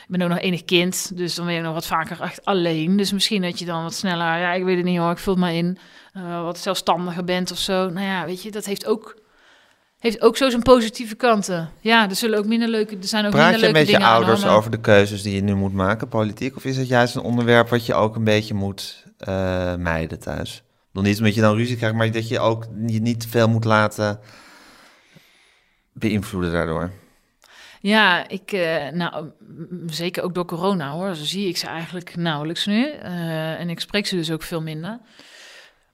ik ben ook nog enig kind, dus dan ben je nog wat vaker echt alleen. Dus misschien dat je dan wat sneller, ja, ik weet het niet hoor, ik vul het maar in, eh, wat zelfstandiger bent of zo. Nou ja, weet je, dat heeft ook, heeft ook zo zijn positieve kanten. Ja, er zullen ook minder leuke, er zijn ook Praat minder je leuke met je ouders over de keuzes die je nu moet maken, politiek? Of is het juist een onderwerp wat je ook een beetje moet eh, mijden thuis? Nog niet omdat je dan ruzie krijgt, maar dat je ook je niet te veel moet laten beïnvloeden daardoor. Ja, ik, eh, nou, zeker ook door corona hoor. Zo zie ik ze eigenlijk nauwelijks nu. Eh, en ik spreek ze dus ook veel minder.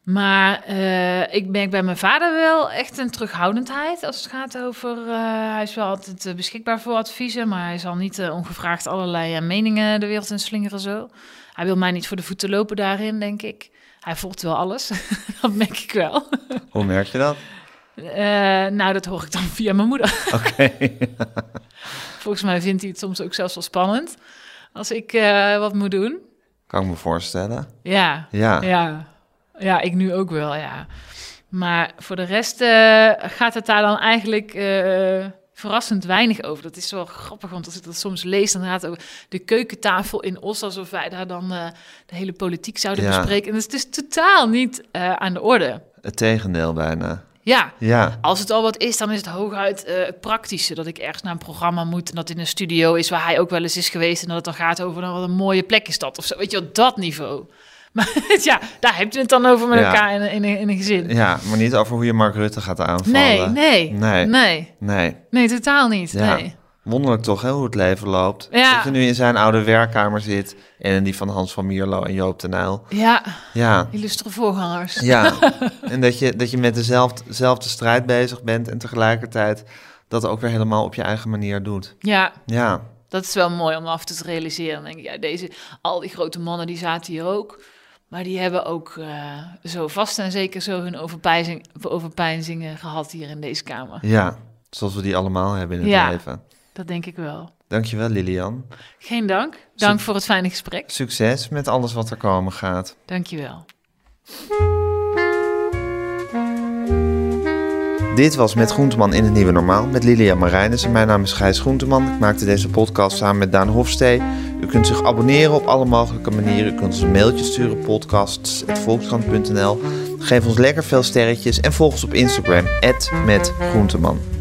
Maar eh, ik merk bij mijn vader wel echt een terughoudendheid als het gaat over. eh, hij is wel altijd eh, beschikbaar voor adviezen, maar hij zal niet ongevraagd allerlei meningen de wereld in slingeren zo. Hij wil mij niet voor de voeten lopen daarin, denk ik. Hij volgt wel alles, <laughs> dat merk ik wel. Hoe merk je dat? Nou, dat hoor ik dan via mijn moeder. Oké. <laughs> Volgens mij vindt hij het soms ook zelfs wel spannend als ik wat moet doen. kan ik me voorstellen. Ja, Ja. ja, ja, ik nu ook wel, ja. Maar voor de rest eh, gaat het daar dan eigenlijk eh, verrassend weinig over. Dat is wel grappig, want als ik dat soms lees, dan gaat het over de keukentafel in Os, alsof wij daar dan eh, de hele politiek zouden Ja. bespreken. En dat is dus totaal niet aan de orde. Het tegendeel bijna. Ja, Ja. Als het al wat is, dan is het hooguit eh, het praktische. Dat ik ergens naar een programma moet en dat in een studio is waar hij ook wel eens is geweest. En dat het dan gaat over nou, wat een mooie plek is dat of zo. Weet je wel, dat niveau. Maar <laughs> ja, daar heb je het dan over met Ja. elkaar in, een- in, een- in een gezin. Ja, maar niet over hoe je Mark Rutte gaat aanvallen. nee, nee, Nee. nee, nee, Nee. totaal niet. Ja. Nee. Wonderlijk toch, hè, hoe het leven loopt. Ja. Dat je nu in zijn oude werkkamer zit en in die van Hans van Mierlo en Joop den Uyl. Ja, Ja, illustre voorgangers. ja. <laughs> en dat je, dat je met dezelfde, dezelfde strijd bezig bent en tegelijkertijd dat ook weer helemaal op je eigen manier doet. Ja, Ja, dat is wel mooi om af te realiseren. Dan denk ik, ja, deze, al die grote mannen die zaten hier ook. Maar die hebben ook eh, zo vast en zeker zo hun overpeinzingen gehad hier in deze kamer. ja. Zoals we die allemaal hebben in het Ja. leven. Dat denk ik wel. Dankjewel Lilian. Geen dank. Dank voor het fijne gesprek. Succes met alles wat er komen gaat. Dank Dit was Met Groenteman in het Nieuwe Normaal met Lilian Marijnissen. Mijn naam is Gijs Groenteman. Ik maakte deze podcast samen met Daan Hofstee. U kunt zich abonneren op alle mogelijke manieren. U kunt ons een mailtje sturen, podcasts.volkskrant.nl. Geef ons lekker veel sterretjes en volg ons op Instagram, met Groenteman.